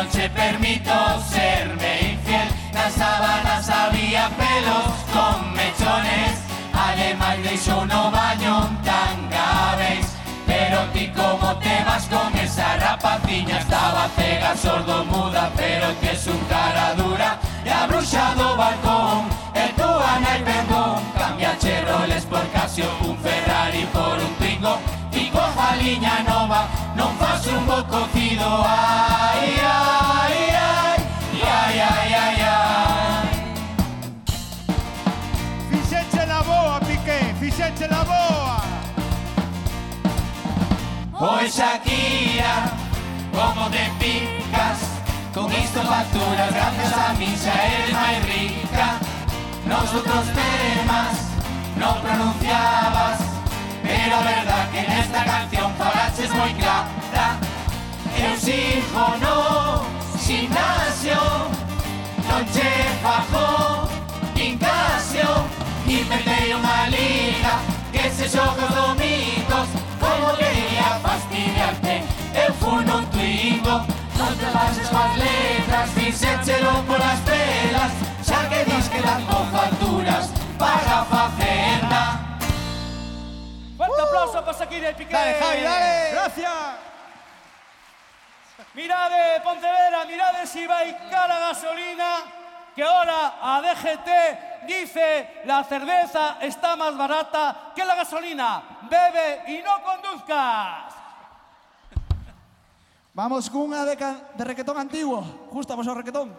noche permito serme infiel. Nas sábanas había pelos con mechones. Además le no baño tan vez. Pero ti como te vas con esa rapaciña Estaba cega, sordo, muda, pero que es un cara dura E a bruxa do balcón, E tú ana y perdón Cambia Cheroles por Casio, un Ferrari por un Twingo coja liña Nova non fas un bo cocido ai, ai, ai, ai, ai, ai, ai. Fixeche la boa, Piqué, fixeche la boa. Oi Shakira, como te picas, con isto facturas, gracias a mi xa eres máis rica. Nos outros temas non pronunciabas Pero verdad que en esta canción Farage es muy clara. Eusífono, gimnasio, noche bajo, gimnasio, y perdei una liga que se xoga os domingos, como quería fastidiarte, eu fui un twingo. Non te bases coas letras, ni séchelo polas pelas, xa que dis que dan cofarturas para facer Fuerte aplauso para Shakira y Piqué. Dale, Javi, dale. Gracias. Mirade, Pontevedra, mirade si vai cara gasolina, que ahora a DGT dice la cerveza está más barata que la gasolina. Bebe y no conduzcas. Vamos cunha de, de requetón antiguo. Justa vos o requetón.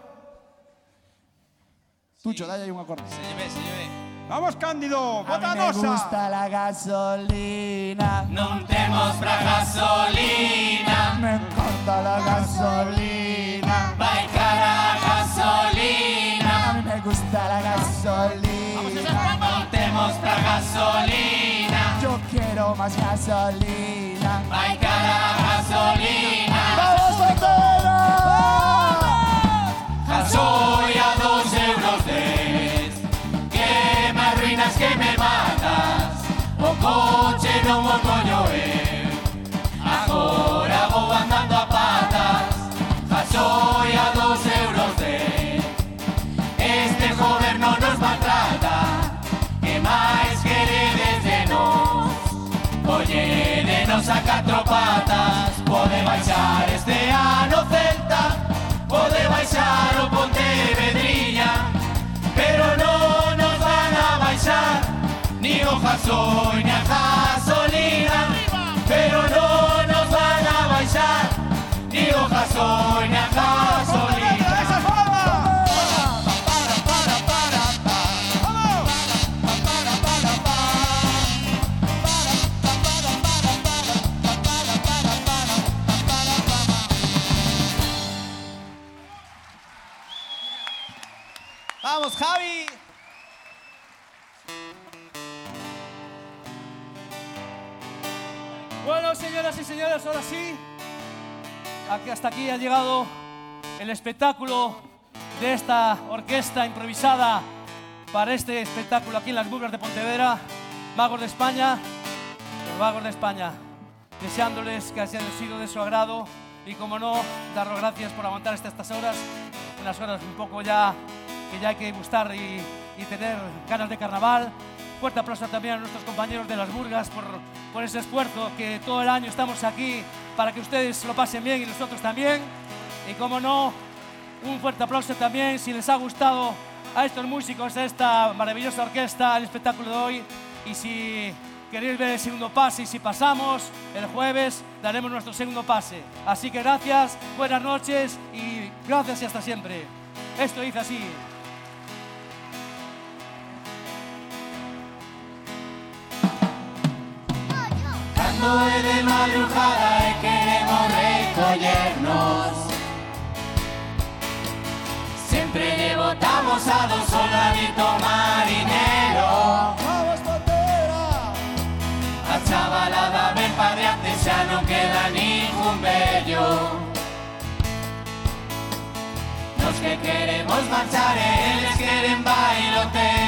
Tucho, dalle aí un acorde. Se lleve, se lleve. Vamos, Cándido, A bota a mí me gusta la gasolina. Non temos pra gasolina. Me encanta la gasolina. Vai cara a gasolina. A mí me gusta la gasolina. Non temos pra gasolina. Yo quiero más gasolina. Vai cara a gasolina. ¡Vamos, Montero! Song, Jeno, Moyo, eh. Jacksonia, gasolina, pero no nos van a bailar. Digo Jacksonia, gasolina. Vamos, Javi. Señoras y señores, ahora sí, aquí hasta aquí ha llegado el espectáculo de esta orquesta improvisada para este espectáculo aquí en las Burgas de Pontevedra, Magos de España, los Magos de España, deseándoles que hayan sido de su agrado y, como no, daros gracias por aguantar estas horas, unas horas un poco ya que ya hay que gustar y, y tener ganas de carnaval. Fuerte aplauso también a nuestros compañeros de las Burgas por, por ese esfuerzo que todo el año estamos aquí para que ustedes lo pasen bien y nosotros también. Y como no, un fuerte aplauso también si les ha gustado a estos músicos, a esta maravillosa orquesta, el espectáculo de hoy. Y si queréis ver el segundo pase y si pasamos el jueves, daremos nuestro segundo pase. Así que gracias, buenas noches y gracias y hasta siempre. Esto dice así. es de madrugada y queremos recollernos. Siempre devotamos a dos soldaditos marineros. ¡Vamos, bandera! A chavalada ven padeante, ya no queda ningún bello. Los que queremos marchar, eh, ellos quieren bailotear.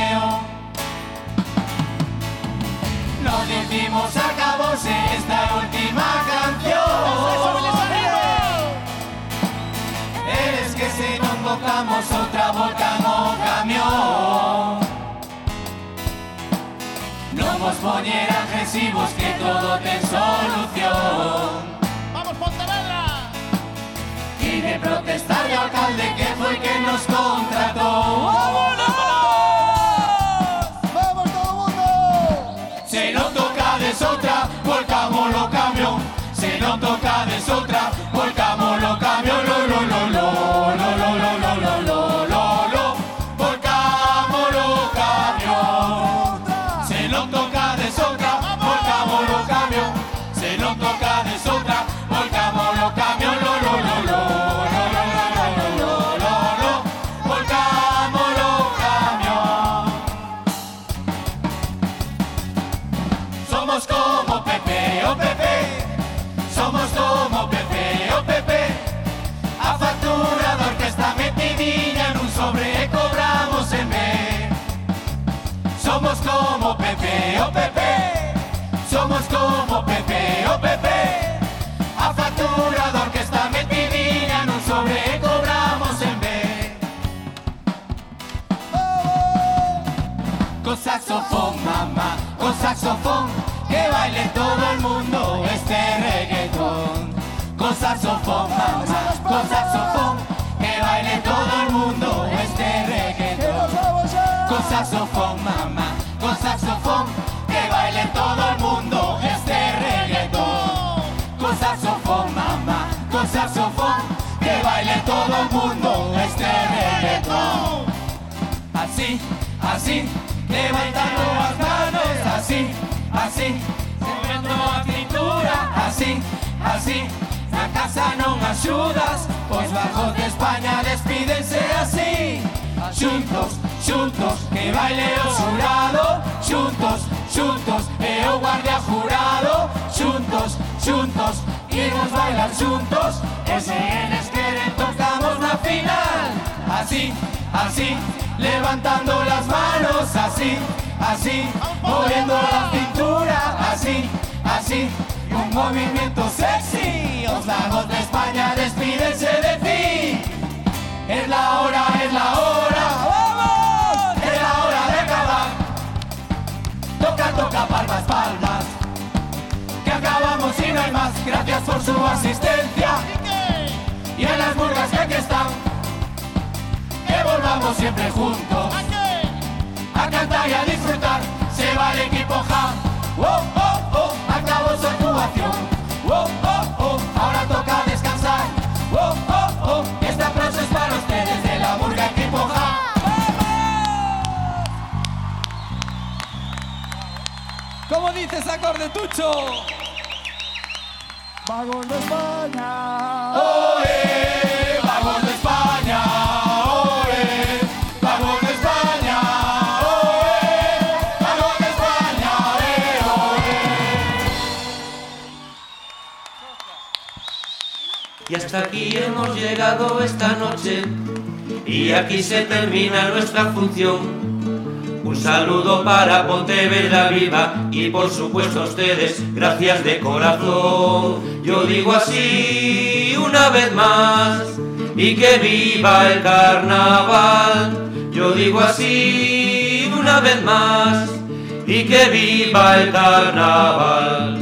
Nos decimos acabóse esta última canción. Eres que se non botamos outra volta no camión Non vos poñer agresivos que todo ten solución Vamos, Pontevedra. Y de protestar ao alcalde que foi que nos contratou saxofón Que baile todo el mundo este reggaetón. Con saxofón, mamá, con saxofón Que baile todo el mundo este reggaetón. Con saxofón, mamá, con saxofón Que baile todo el mundo este reggaetón. Con saxofón, mamá, con Que baile todo el mundo este reggaetón. Así, así, levantando las manos así, así, moviendo a pintura así, así. Na casa non axudas, pois bajos de España despídense así. Xuntos, xuntos, que baile o xurado, xuntos, xuntos, e o guardia jurado, xuntos, xuntos, imos bailar xuntos, e se eles queren final. Así, así, levantando las manos Así, así, moviendo la cintura Así, así, un movimiento sexy. Os lagos de España despídense de ti. Es la hora, es la hora. Es la hora de acabar. Toca, toca, palmas, palmas. Que acabamos y no hay más. Gracias por su asistencia volvamos siempre juntos A cantar y a disfrutar Se va el equipo Ja ¡Oh, oh, oh! Acabó su actuación ¡Oh, oh, oh! Ahora toca descansar ¡Oh, oh, oh! Este aplauso es para ustedes de la Murga Equipo Ja ¿Cómo dices acorde tucho? Vagos de España. ¡Oe! ¡Vagos hasta aquí hemos llegado esta noche y aquí se termina nuestra función. Un saludo para Pontevedra Viva y por supuesto a ustedes, gracias de corazón. Yo digo así una vez más y que viva el carnaval. Yo digo así una vez más y que viva el carnaval.